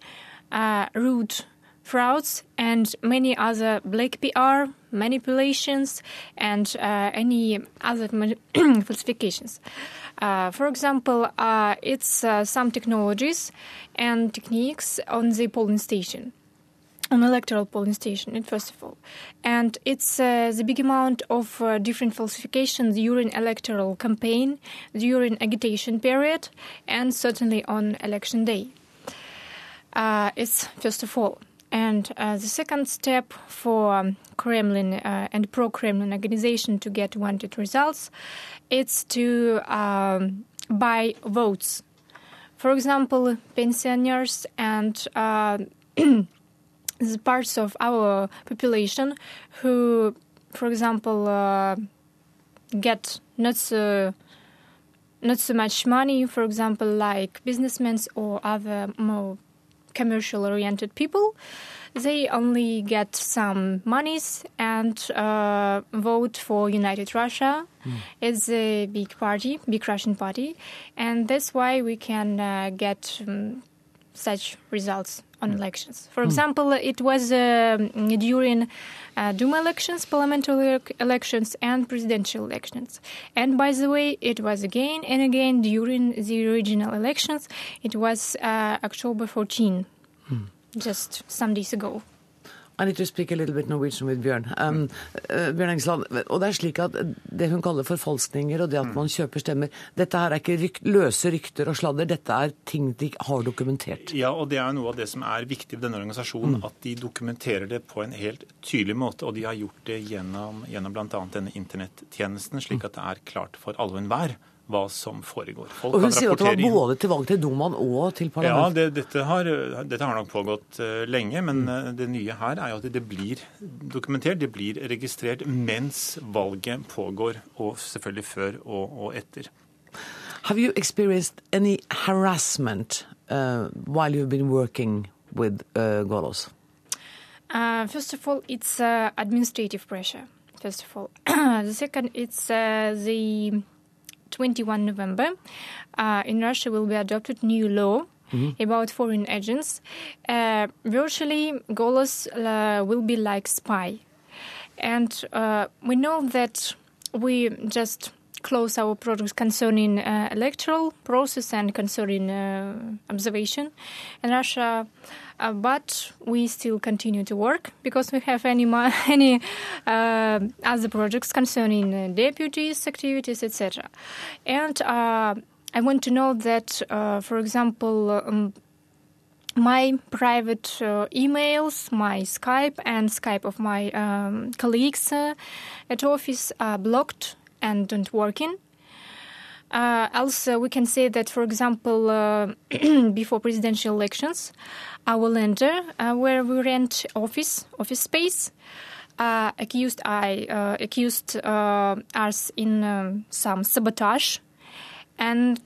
uh, root frauds, and many other black PR, manipulations, and uh, any other falsifications. Uh, for example, uh, it's uh, some technologies and techniques on the polling station on electoral polling station, first of all. And it's uh, the big amount of uh, different falsifications during electoral campaign, during agitation period, and certainly on election day. Uh, it's first of all. And uh, the second step for um, Kremlin uh, and pro-Kremlin organization to get wanted results, it's to um, buy votes. For example, pensioners and uh, the parts of our population who, for example, uh, get not so not so much money, for example, like businessmen or other more commercial-oriented people. They only get some monies and uh, vote for United Russia. It's a big party, big Russian party, and that's why we can uh, get um, such results on elections. For example, it was um during uh, Duma elections, parliamentary elections, and presidential elections. And by the way, it was again and again during the regional elections. It was uh, October 14, just some days ago. I need to speak a little bit Norwegian with Bjørn. Um, uh, Bjørn Engsland, og det er slik at Det hun kaller forfalskninger og det at man kjøper stemmer, dette her er ikke ryk, løse rykter og sladder, dette er ting de har dokumentert. Ja, og det er noe av det som er viktig ved denne organisasjonen. At de dokumenterer det på en helt tydelig måte. Og de har gjort det gjennom, gjennom bl.a. denne internettjenesten, slik at det er klart for alle og enhver hva som foregår. Folk Og hun kan sier at det var både til valg til Dumaen og til Ja, parlamentet. det, dette, har, dette har nok pågått uh, lenge, men Mm. eh, det nye her er jo at det blir dokumentert, det blir registrert mens valget pågår, og selvfølgelig før og, og etter. Have you experienced any harassment uh, while you've been working with uh, Golos? Uh, first of all, it's uh, administrative pressure. First of all, the second, it's uh, the 21 November. Uh, in Russia, will be adopted new law about foreign agents. Uh, virtually, Golos uh, will be like spy, and uh, we know that we just close our products concerning uh, electoral process and concerning uh, observation in Russia. Uh, but we still continue to work because we have any any uh, other projects concerning uh, deputies, activities, etc. And uh, I want to know that, uh, for example, um, my private uh, emails, my Skype, and Skype of my um, colleagues uh, at office are blocked and don't working. Uh, also, we can say that, for example, uh, before presidential elections, our lender, uh, where we rent office office space, uh, accused I uh, accused uh, us in um, some sabotage, and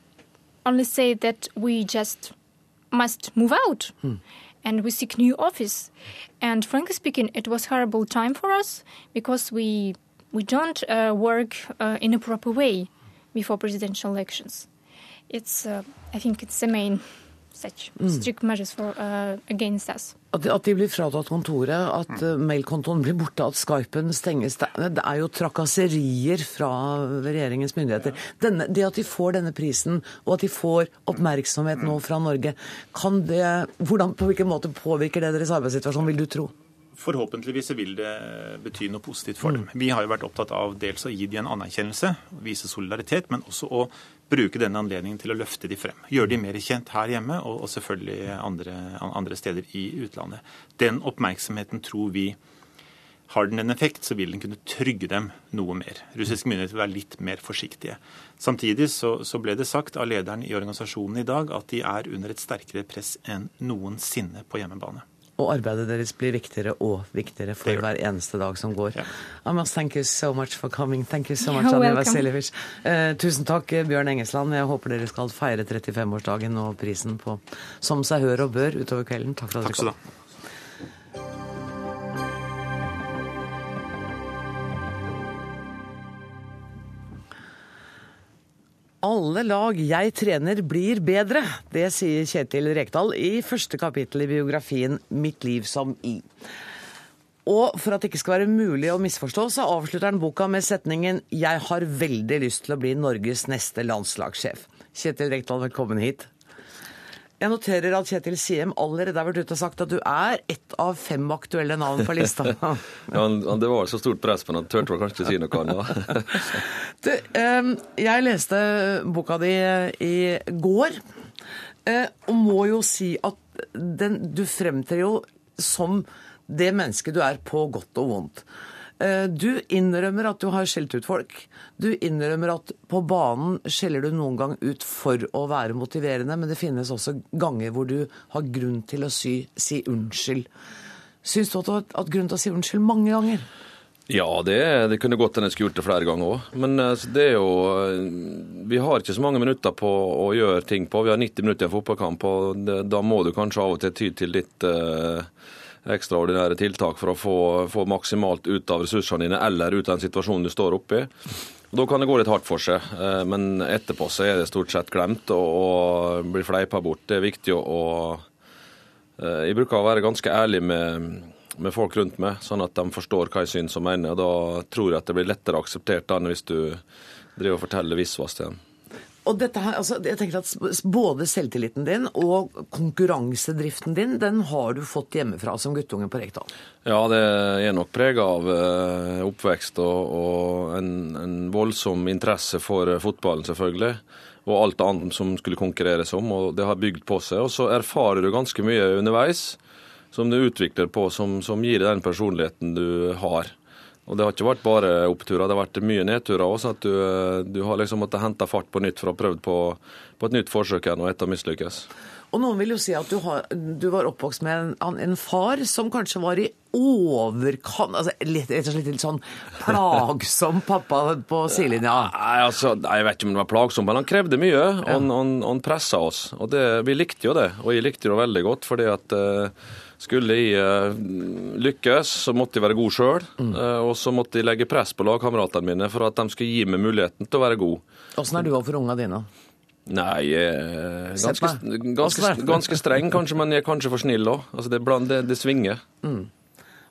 only say that we just must move out and we seek new office. And frankly speaking, it was horrible time for us because we we don't uh, work uh, in a proper way before presidential elections. It's uh, I think it's the main such Mm. strict measures for uh, against us. At de, at de blir fratatt kontoret, at uh, mailkontoen blir borte, at Skypen stenges. Det, det er jo trakasserier fra regjeringens myndigheter. Denne, det at de får denne prisen, og at de får oppmerksomhet nå fra Norge, kan det, hvordan, på hvilken måte påvirker det deres arbeidssituasjon, vil du tro? Forhåpentligvis vil det bety noe positivt for dem. Vi har jo vært opptatt av dels å gi dem en anerkjennelse, vise solidaritet, men også å bruke denne anledningen til å løfte de frem. Gjøre de mer kjent her hjemme, og, selvfølgelig andre, andre steder i utlandet. Den oppmerksomheten tror vi har den en effekt, så vil den kunne trygge dem noe mer. Russiske myndigheter vil være litt mer forsiktige. Samtidig så, så ble det sagt av lederen i organisasjonen i dag at de er under et sterkere press enn noensinne på hjemmebane. Og arbeidet deres blir viktigere og viktigere for hver eneste dag som går. I must thank you so much for coming. Thank you so much, Anja. Vasiljevic. Eh, tusen takk, Bjørn Engesland. Jeg håper dere skal feire 35-årsdagen og prisen på Som seg hør og bør utover kvelden. Takk for at Takk dere du kom. Alle lag jeg trener blir bedre. Det sier Kjetil Rekdal i første kapittel i biografien 'Mitt liv som i'. Og for at det ikke skal være mulig å misforstå, så avslutter han boka med setningen 'Jeg har veldig lyst til å bli Norges neste landslagssjef'. Kjetil Rekdal, velkommen hit. Jeg noterer at Kjetil Siem allerede har vært ute og sagt at du er ett av fem aktuelle navn på lista. Ja, det var så stort press på han, turte vel kanskje ikke si noe annet. Du, eh, jeg leste boka di i går, eh, og må jo si at den, du fremtrer jo som det mennesket du er på godt og vondt. Eh, Du innrømmer at du har skjelt ut folk. Du innrømmer at på banen skjeller du noen gang ut for å være motiverende, men det finnes også ganger hvor du har grunn til å si, si unnskyld. Syns du at du har hatt grunn til å si unnskyld mange ganger? Ja, det, det kunne godt hende jeg skulle gjort det flere ganger òg. Men eh, det er jo eh, Vi har ikke så mange minutter på å gjøre ting på. Vi har 90 minutter i en fotballkamp, og da må du kanskje av og til ty til litt eh, ekstraordinære tiltak for å få, få maksimalt ut av ressursene dine, eller ut av den situasjonen du står oppe i. Da kan det gå litt hardt for seg, eh, men etterpå så er det stort sett glemt og, blir fleipa bort. Det er viktig å, eh, Jeg bruker å være ganske ærlig med, med folk rundt meg, sånn at de forstår hva jeg syns og mener. Da tror jeg at det blir lettere akseptert enn hvis du driver og forteller visvas til dem. Og dette her, altså, jeg tenker at Både selvtilliten din og konkurransedriften din den har du fått hjemmefra som guttunge på Rekdal. Ja, det er nok prega av eh, oppvekst og, og en, en voldsom interesse for eh, fotballen, selvfølgelig. Og alt annet som skulle konkurreres om, og det har bygd på seg. Og så erfarer du ganske mye underveis som du utvikler på, som, som gir deg den personligheten du har. Og det har ikke vært bare oppturer, det har vært mye nedturer òg. At du, eh, du har liksom måttet hente fart på nytt for å ha prøvd på, på et nytt forsøk her og etter å mislykkes. Og noen vil jo si at du, har, du var oppvokst med en, en far som kanskje var i overkant altså litt, Rett og slett litt sånn plagsom pappa på sidelinja. Nei, altså, Jeg vet ikke om han var plagsom, men han krevde mye. og Han, han, han pressa oss. Og det, vi likte jo det, og jeg likte det veldig godt. fordi at uh, skulle jeg uh, lykkes, så måtte jeg være god sjøl. og så måtte jeg legge press på lagkameratene mine for at de skulle gi meg muligheten til å være god. Åssen er du overfor unga dine? Nei, eh, ganske, ganske, ganske streng kanskje, men jeg er kanskje for snill òg. Altså, det, det, det svinger.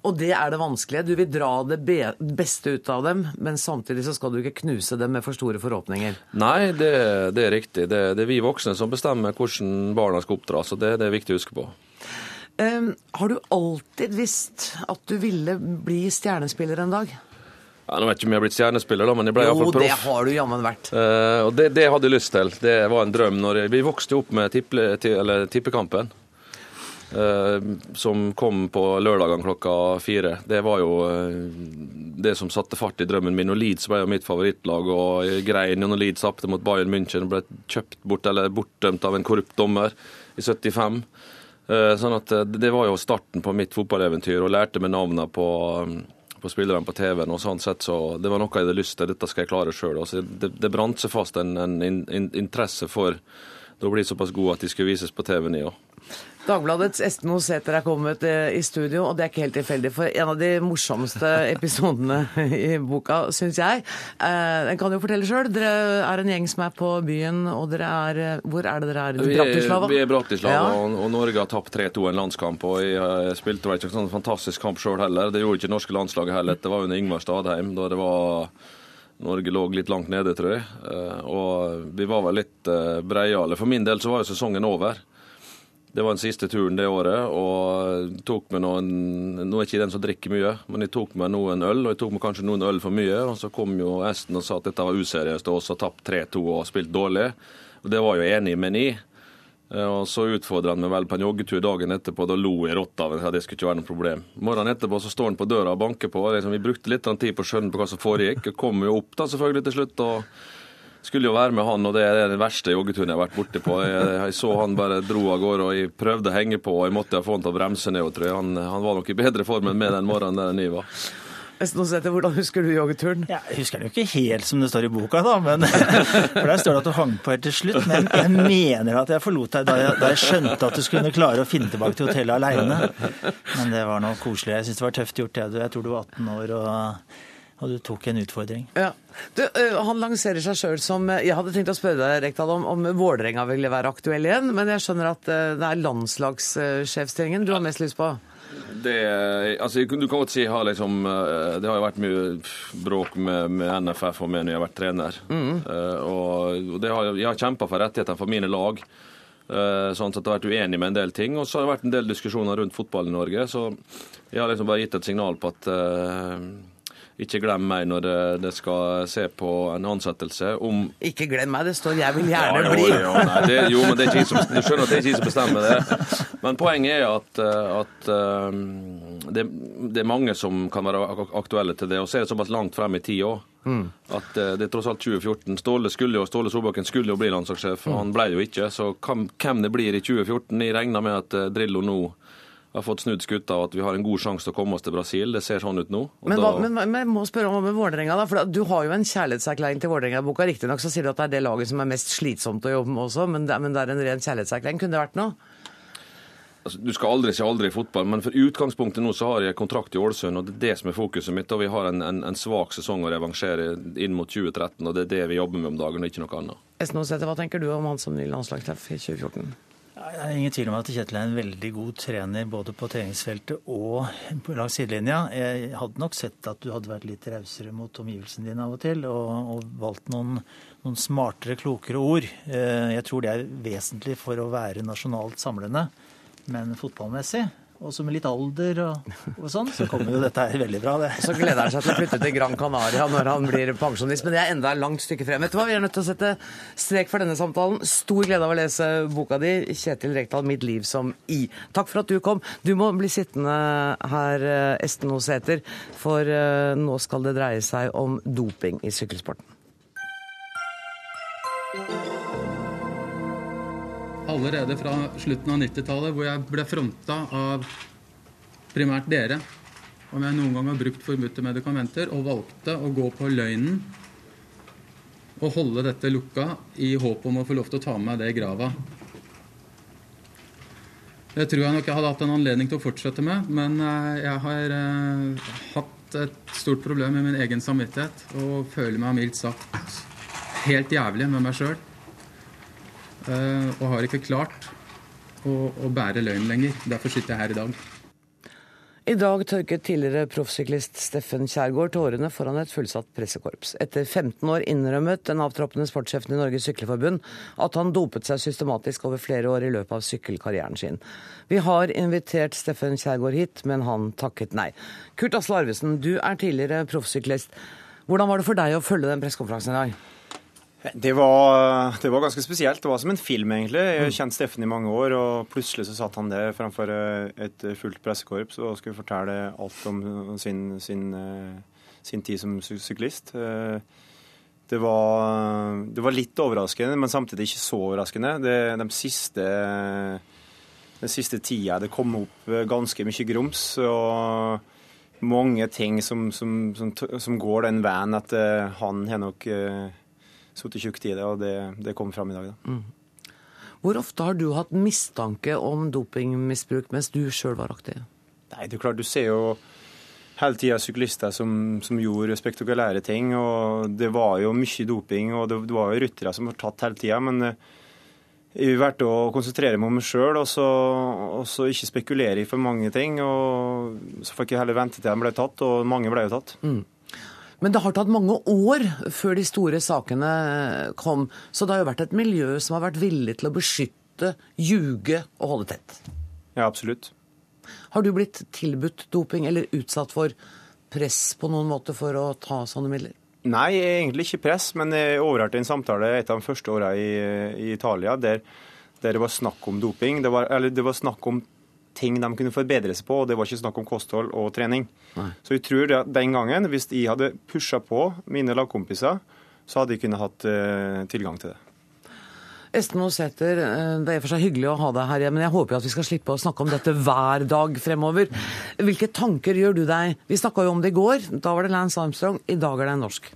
Og det er det vanskelige. Du vil dra det beste ut av dem, men samtidig så skal du ikke knuse dem med for store forhåpninger. Nei, det, det er riktig. Det, det er vi voksne som bestemmer hvordan barna skal oppdras, og det, det er viktig å huske på. Um, har du alltid visst at du ville bli stjernespiller en dag? Ja, nå vet ikke om jeg har blitt stjernespiller, da, men jeg ble Jo, iallfall det proff. har du jammen vært. Eh, og det, det hadde jeg lyst til. Det var en drøm. Jeg, vi vokste jo opp med tipple, eller tippekampen. eh, som kom på lørdagene klokka fire. Det var jo eh, det som satte fart i drømmen min. Og Leeds ble jo mitt favorittlag. og Jeg grein jo når Leeds tapte mot Bayern München og ble kjøpt bort, eller bortdømt av en korrupt dommer i 75. Eh, sånn at eh, Det var jo starten på mitt fotballeventyr, og lærte meg navnene på, um, på spillerne på TV-en. og sånn sett, så Det var noe jeg hadde lyst til. Dette skal jeg klare sjøl. Det, det brant seg fast en, en, en interesse for å bli såpass god at de skulle vises på TV-en i òg. Dagbladets Esten Oseter er kommet eh, i studio, og det er ikke helt tilfeldig. For en av de morsomste episodene i boka, syns jeg eh, Den kan jo fortelle sjøl. Dere er en gjeng som er på byen, og dere er eh, Hvor er det dere er? Bratislava? vi er Bratislava, Ja. og, Norge har tapt 3-2 en landskamp. og Jeg, spilte vel ikke sånn fantastisk kamp sjøl heller. Det gjorde ikke norske landslaget heller. Det var under Ingvar Stadheim, da det var Norge lå litt langt nede, tror jeg. Og vi var vel litt breiale. For min del så var jo sesongen over. Det var den siste turen det året, og tok med noen Nå er ikke den som drikker mye, men jeg tok med noen øl, og jeg tok med kanskje noen øl for mye. Og så kom jo Esten og sa at dette var useriøst og oss, har tapt 3-2 og spilt dårlig. Og det var jo enig med ni. Eh, Og så utfordra han meg vel på en joggetur dagen etterpå. Da lo jeg rått av at Det skulle ikke være noe problem. Morgenen etterpå så står han på døra og banker på. og Liksom, vi brukte litt tid på å skjønne på hva som foregikk. og Kom jo opp da selvfølgelig til slutt. og skulle jo være med han, og det er den verste joggeturen jeg har vært borte på. Jeg, jeg så han bare dro av gårde, og jeg prøvde å henge på, og jeg måtte få han til å bremse ned. tror jeg. Han, han var nok i bedre form enn meg den morgenen der jeg var. Hvordan husker du joggeturen? Ja, jeg husker den jo ikke helt som det står i boka, da, men, for der står det at du hang på helt til slutt. Men jeg mener at jeg forlot deg da jeg, da jeg skjønte at du skulle klare å finne tilbake til hotellet aleine. Men det var noe koselig. Jeg syns det var tøft gjort. Jeg, jeg tror du var 18 år, og, og du tok en utfordring. Ja. Du, han lanserer seg sjøl som Jeg hadde tenkt å spørre deg Rekdal, om, om Vålerenga ville være aktuell igjen, men jeg skjønner at det er landslagssjefstillingen du har mest lyst på? Det, altså, du kan godt si har liksom, eh, det har jo vært mye bråk med, med NFF og meg når jeg har vært trener. Mm. Uh, og det har, jeg har kjempa for rettighetene for mine lag. Uh, sånn at jeg har vært uenig med en del ting. Og så har det vært en del diskusjoner rundt fotball i Norge. Så jeg har liksom bare gitt et signal på at eh, ikke glem meg når det, det skal se på en ansettelse. Om Ikke glem meg, det står 'jeg vil gjerne ja, jo, bli'. Jo, nei, det, jo, men det er ikke som, du skjønner at det er ikke jeg som bestemmer det. Men poenget er at, eh, at eh, det, det er mange som kan være aktuelle til det. Og så er det såpass langt frem i tid òg. Mm. At eh, det er tross alt 2014. Ståle skulle jo, Ståle Solbakken skulle jo bli landslagssjef, og han ble jo ikke. Så hvem, det blir i 2014 Jeg regner med at Drillo nå har fått snudd skuta, og at vi har en god sjanse til å komme oss til Brasil. Det ser sånn ut nå. Men, da- men, men jeg må spørre om med Vålerenga, da. For du har jo en kjærlighetserklæring til Vålerenga i boka. Riktignok så sier du at det er det laget som er mest slitsomt å jobbe med også, men det, men det er en ren kjærlighetserklæring. Kunne det vært noe? Altså, du skal aldri si aldri i fotball, men for utgangspunktet nå så har jeg kontrakt i Ålesund, og det er det som er fokuset mitt. Og vi har en, en, en svak sesong å revansjere inn mot 2013, og det er det vi jobber med om dagen, og ikke noe annet. Esten Osæter, hva tenker du om han som ny landslagstreff i 2014? Det er ingen tvil om at Kjetil er en veldig god trener både på treningsfeltet og langs sidelinja. Jeg hadde nok sett at du hadde vært litt rausere mot omgivelsene dine av og til, og, og valgt noen, noen, smartere, klokere ord. Eh, jeg tror det er vesentlig for å være nasjonalt samlende, men fotballmessig og så med litt alder og, og, sånn, så kommer jo dette her veldig bra. det. Så gleder han seg til å flytte til Gran Canaria når han blir pensjonist, men det er enda langt stykke frem. Vet du hva, Vi er nødt til å sette strek for denne samtalen. Stor glede av å lese boka di, Kjetil Rekdal, 'Mitt liv som I'. Takk for at du kom. Du må bli sittende her, eh, Esten Osæter, for eh, nå skal det dreie seg om doping i sykkelsporten. Allerede fra slutten av 90-tallet, hvor jeg ble fronta av primært dere om jeg noen gang har brukt forbudte medikamenter, og valgte å gå på løgnen og holde dette lukka i håp om å få lov til å ta med meg det i grava. Det tror jeg nok jeg hadde hatt en anledning til å fortsette med, men eh, jeg har eh, hatt et stort problem med min egen samvittighet og føler meg mildt sagt helt jævlig med meg sjøl. Eh, og har ikke klart å, å bære løgnen lenger. Derfor sitter jeg her i dag. I dag tørket tidligere proffsyklist Steffen Kjærgaard tårene foran et fullsatt pressekorps. Etter 15 år innrømmet den avtroppende sportssjefen i Norges Sykleforbund at han dopet seg systematisk over flere år i løpet av sykkelkarrieren sin. Vi har invitert Steffen Kjærgaard hit, men han takket nei. Kurt Asle Arvesen, du er tidligere proffsyklist. Hvordan var det for deg å følge den pressekonferansen i dag? Det var, det var, ganske spesielt. Det var som en film, egentlig. Jeg har kjent Steffen i mange år, og plutselig så satt han der framfor eh, et fullt pressekorps og skulle fortelle alt om sin, sin, eh, sin tid som syklist. Eh, det var, det var, litt overraskende, men samtidig ikke så overraskende. Det, de siste, den siste tida det kom opp ganske mye grums. og mange ting som, som, som, som går den veien at han har nok sittet tjukt i det, og det, det kom fram i dag. Da. Mm. Hvor ofte har du hatt mistanke om dopingmisbruk mens du sjøl var aktiv? Nei, det er klart, Du ser jo hele tida syklister som, som, gjorde spektakulære ting. og Det var jo mye doping, og det, det var jo ryttere som var tatt hele tida. Men eh, jeg valgte å konsentrere meg om meg sjøl og, og, så ikke spekulere i for mange ting. og Så fikk jeg heller vente til de ble tatt, og mange ble jo tatt. Mm. Men det har tatt mange år før de store sakene kom. Så det har jo vært et miljø som har vært villig til å beskytte, ljuge og holde tett. Ja, absolutt. Har du blitt tilbudt doping eller utsatt for press på noen måte for å ta sånne midler? Nei, egentlig ikke press, men jeg overhørte en samtale et av de første åra i, i, Italia der, der, det var snakk om doping. Det var, eller det var snakk om ting de kunne forbedre seg på, og det var ikke snakk om kosthold og trening. Nei. Så jeg tror at den gangen, hvis jeg hadde pusha på mine lagkompiser, så hadde jeg kunnet hatt uh, tilgang til det. Esten Sæther, eh, det er for seg hyggelig å ha deg her, men jeg håper at vi skal slippe å snakke om dette hver dag fremover. Hvilke tanker gjør du deg? Vi snakka jo om det i går. Da var det Lance Armstrong. I dag er det en norsk.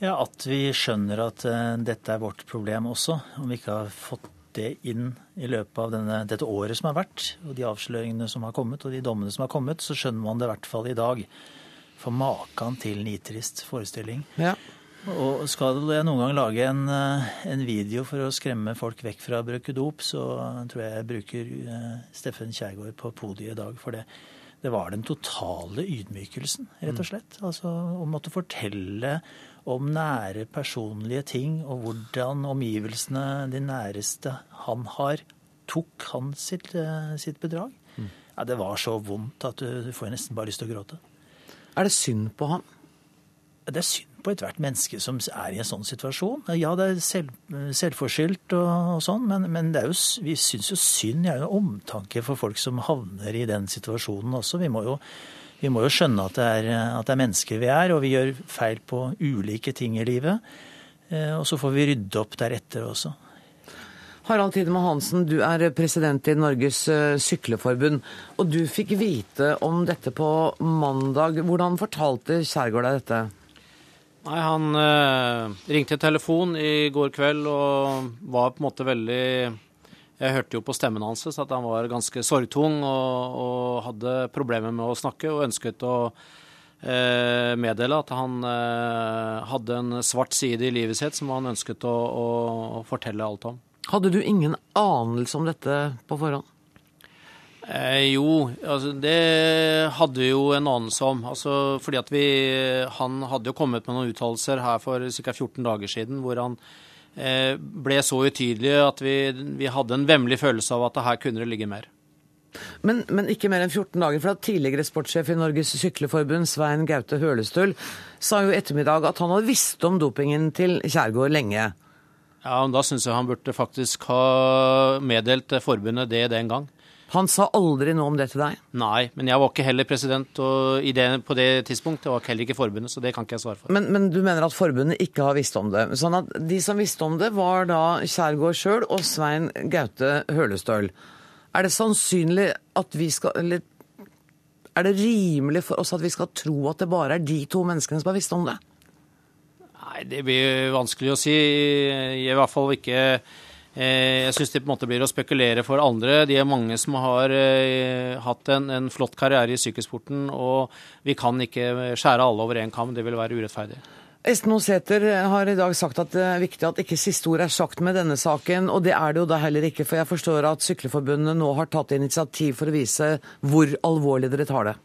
Ja, At vi skjønner at uh, dette er vårt problem også. Om vi ikke har fått det inn i løpet av denne, dette året som har vært, og de avsløringene som har kommet, og de dommene som har kommet, så skjønner man det i hvert fall i dag. For maken til nitrist forestilling. Ja. Og skal jeg noen gang lage en, eh, en, video for å skremme folk vekk fra å bruke dop, så tror jeg jeg bruker uh, Steffen Kjærgaard på podiet i dag. For det, det var den totale ydmykelsen, rett og mm. slett. Altså å måtte fortelle om nære, personlige ting, og hvordan omgivelsene, de næreste han har, tok han sitt, eh, sitt bedrag. Mm. Ja, det var så vondt at du, du får nesten bare lyst til å gråte. Er det synd på ham? Det er synd på ethvert menneske som er i en sånn situasjon. Ja, det er selv, selvforskyldt og, og sånn, men, men jo, vi syns jo synd. Jeg har jo omtanke for folk som havner i den situasjonen også. Vi må jo vi må jo skjønne at det, er, at det er mennesker vi er, og vi gjør feil på ulike ting i livet. Eh, og så får vi rydde opp deretter også. Harald Tidemann Hansen, du er president i Norges eh, Sykleforbund. Og du fikk vite om dette på mandag. Hvordan fortalte Kjærgaard deg dette? Nei, Han eh, ringte telefon i går kveld og var på en måte veldig jeg hørte jo på stemmen hans at han var ganske sorgtung og, og hadde problemer med å snakke, og ønsket å eh, meddele at han eh, hadde en svart side i livet sitt som han ønsket å, å, fortelle alt om. Hadde du ingen anelse om dette på forhånd? Eh, jo, altså det hadde vi jo en anelse om. Altså, fordi at vi, Han hadde jo kommet med noen uttalelser her for ca. 14 dager siden hvor han ble så utydelig at vi, vi hadde en vemmelig følelse av at her kunne det ligge mer. Men, men, ikke mer enn 14 dager, for at tidligere sportssjef i Norges Sykleforbund, Svein Gaute Hølestøl, sa jo i ettermiddag at han hadde visst om dopingen til Kjærgaard lenge. Ja, men Da syns jeg han burde faktisk ha meddelt forbundet det den gang. Han sa aldri noe om det til deg? Nei, men jeg var ikke heller president det, på det tidspunktet. Jeg var heller ikke forbundet, så det kan ikke jeg svare for. Men, men, du mener at forbundet ikke har visst om det? Sånn at de som visste om det, var da Kjærgaard sjøl og Svein Gaute Hølestøl. Er det sannsynlig at vi skal Eller er det rimelig for oss at vi skal tro at det bare er de to menneskene som har visst om det? Nei, det blir vanskelig å si. I hvert fall ikke jeg syns det på en måte blir å spekulere for andre. De er mange som har eh, hatt en, en flott karriere i sykkelsporten, og vi kan ikke skjære alle over én kam. Det vil være urettferdig. Esten Sæther har i dag sagt at det er viktig at ikke siste ord er sagt med denne saken, og det er det jo da heller ikke, for jeg forstår at Sykleforbundet nå har tatt initiativ for å vise hvor alvorlig dere tar det.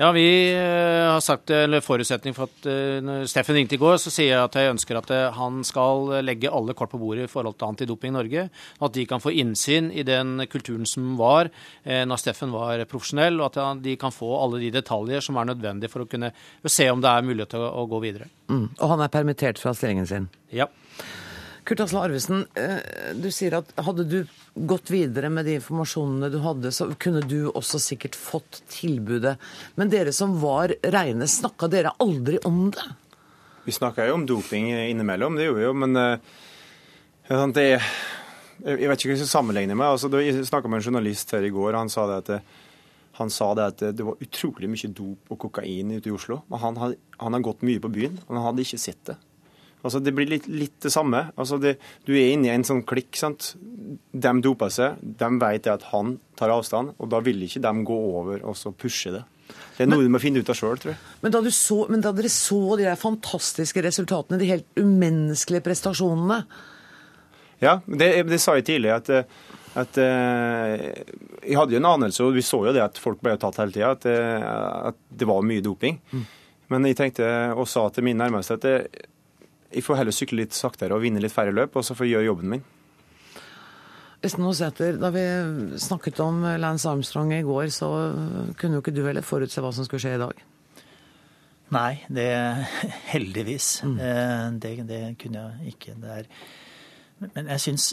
Ja, vi eh, har sagt, eller Forutsetning for at eh, når Steffen ringte i går, så sier jeg at jeg ønsker at eh, han skal legge alle kort på bordet i forhold til Antidoping Norge. At de kan få innsyn i den kulturen som var når Steffen var profesjonell, og at de kan få alle de detaljer som er nødvendige for å kunne se om det er mulighet til å gå videre. Mm. Og han er permittert fra stillingen sin? Ja. Kurt Asle Arvesen, du sier at hadde du gått videre med de informasjonene du hadde, så kunne du også sikkert fått tilbudet. Men dere som var reine, snakka dere aldri om det? Vi snakka jo om doping innimellom, det gjorde vi jo, men uh, det Jeg vet ikke hva jeg skal sammenligne med. Altså, jeg snakka med en journalist her i går, han sa det at han sa det at det var utrolig mye dop og kokain ute i Oslo. Men han, had, han har gått mye på byen, og han hadde ikke sett det. Altså, Det blir litt, litt det samme. Altså, det, du er inne i en sånn klikk. sant? De doper seg, de vet at han tar avstand, og da vil ikke de gå over og så pushe det. Det er noe men, du må finne ut av sjøl, tror jeg. Men da, så, men da, dere så de der fantastiske resultatene, de helt umenneskelige prestasjonene Ja, det, det sa jeg tidligere, at, at eh, Jeg hadde jo en anelse, og vi så jo det at folk ble tatt hele tida, at, uh, at, det var mye doping. Mm. Men jeg tenkte og sa til min nærmeste at det, jeg får heller sykle litt saktere og vinne litt færre løp, og så får jeg gjøre jobben min. Esten Sæther, da vi snakket om Lance Armstrong i går, så kunne jo ikke du heller forutse hva som skulle skje i dag? Nei, det heldigvis. Mm. Eh, det, det, kunne jeg ikke. Det er men jeg syns,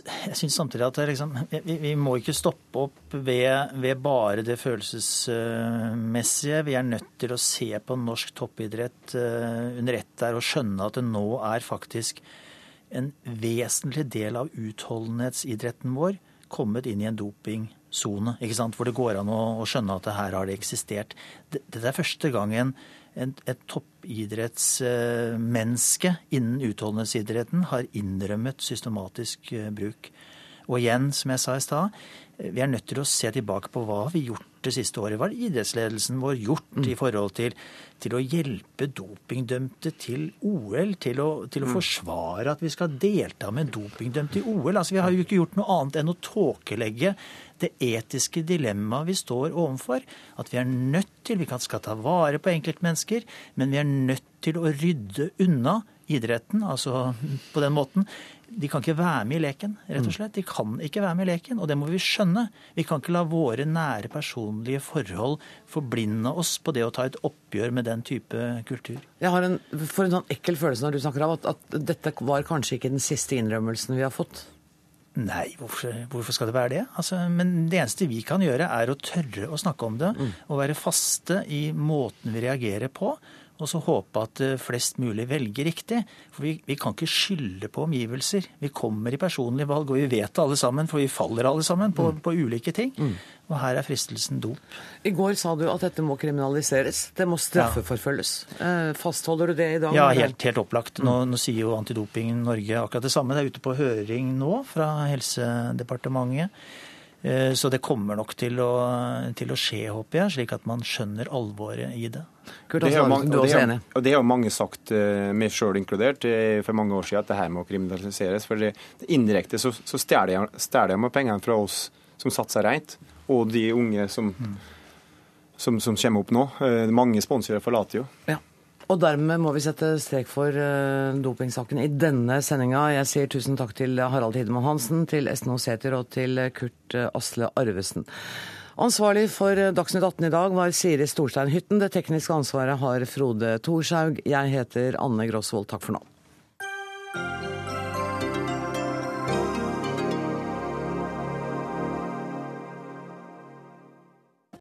samtidig at liksom, vi, vi, må ikke stoppe opp ved, ved, bare det følelsesmessige. Vi er nødt til å se på norsk toppidrett uh, under ett der og skjønne at det nå er faktisk en vesentlig del av utholdenhetsidretten vår kommet inn i en dopingsone. Hvor det går an å, å, skjønne at her har det eksistert. Dette er første gangen et, et toppidrettsmenneske innen utholdenhetsidretten har innrømmet systematisk eh, bruk. Og igjen, som jeg sa i stad, vi er nødt til å se tilbake på hva vi har gjort det siste året. Hva har idrettsledelsen vår gjort mm. i forhold til, til, å hjelpe dopingdømte til OL? Til å, til å mm. forsvare at vi skal delta med dopingdømte i OL? Altså, Vi har jo ikke gjort noe annet enn å tåkelegge det etiske dilemmaet vi står overfor. At vi er nødt til, vi skal ta vare på enkeltmennesker, men vi er nødt til å rydde unna idretten, altså på den måten. De kan ikke være med i leken, rett og slett. De kan ikke være med i leken, og det må vi skjønne. Vi kan ikke la våre nære personlige forhold forblinde oss på det å ta et oppgjør med den type kultur. Jeg har en, for en sånn ekkel følelse når du snakker av at, at dette var kanskje ikke den siste innrømmelsen vi har fått. Nei, hvorfor, hvorfor, skal det være det? Altså, men det eneste vi kan gjøre, er å tørre å snakke om det. Mm. Og være faste i måten vi reagerer på og så håpe at eh, flest mulig velger riktig. For vi, vi, kan ikke skylde på omgivelser. Vi kommer i personlige valg, og vi vet det alle sammen, for vi faller alle sammen på, mm. på ulike ting. Mm. Og her er fristelsen dop. I går sa du at dette må kriminaliseres. Det må straffeforfølges. Ja. Eh, fastholder du det i dag? Ja, helt, helt opplagt. Nå, mm. nå, sier jo Antidoping Norge akkurat det samme. Det er ute på høring nå fra Helsedepartementet. Eh, så det kommer nok til å, til å skje, håper jeg, slik at man skjønner alvoret i det. Kurt Det har, jo mange- og det også Og det har jo mange sagt, eh, meg sjøl inkludert, eh, for mange år siden, at det her må kriminaliseres. For det, det indirekte så, så stjeler de- pengene fra oss som satser rent, og de unge som, som, som kommer opp nå. Mange sponsorer forlater jo. Ja. Og dermed må vi sette strek for uh, dopingsaken i denne sendinga. Jeg sier tusen takk til Harald Hidemann Hansen, til Esten Seter og til Kurt eh, Asle Arvesen. Ansvarlig for eh, Dagsnytt 18 i dag var Siri Storstein Hytten. Det tekniske ansvaret har Frode Thorshaug. Jeg heter Anne Grosvold. Takk for nå.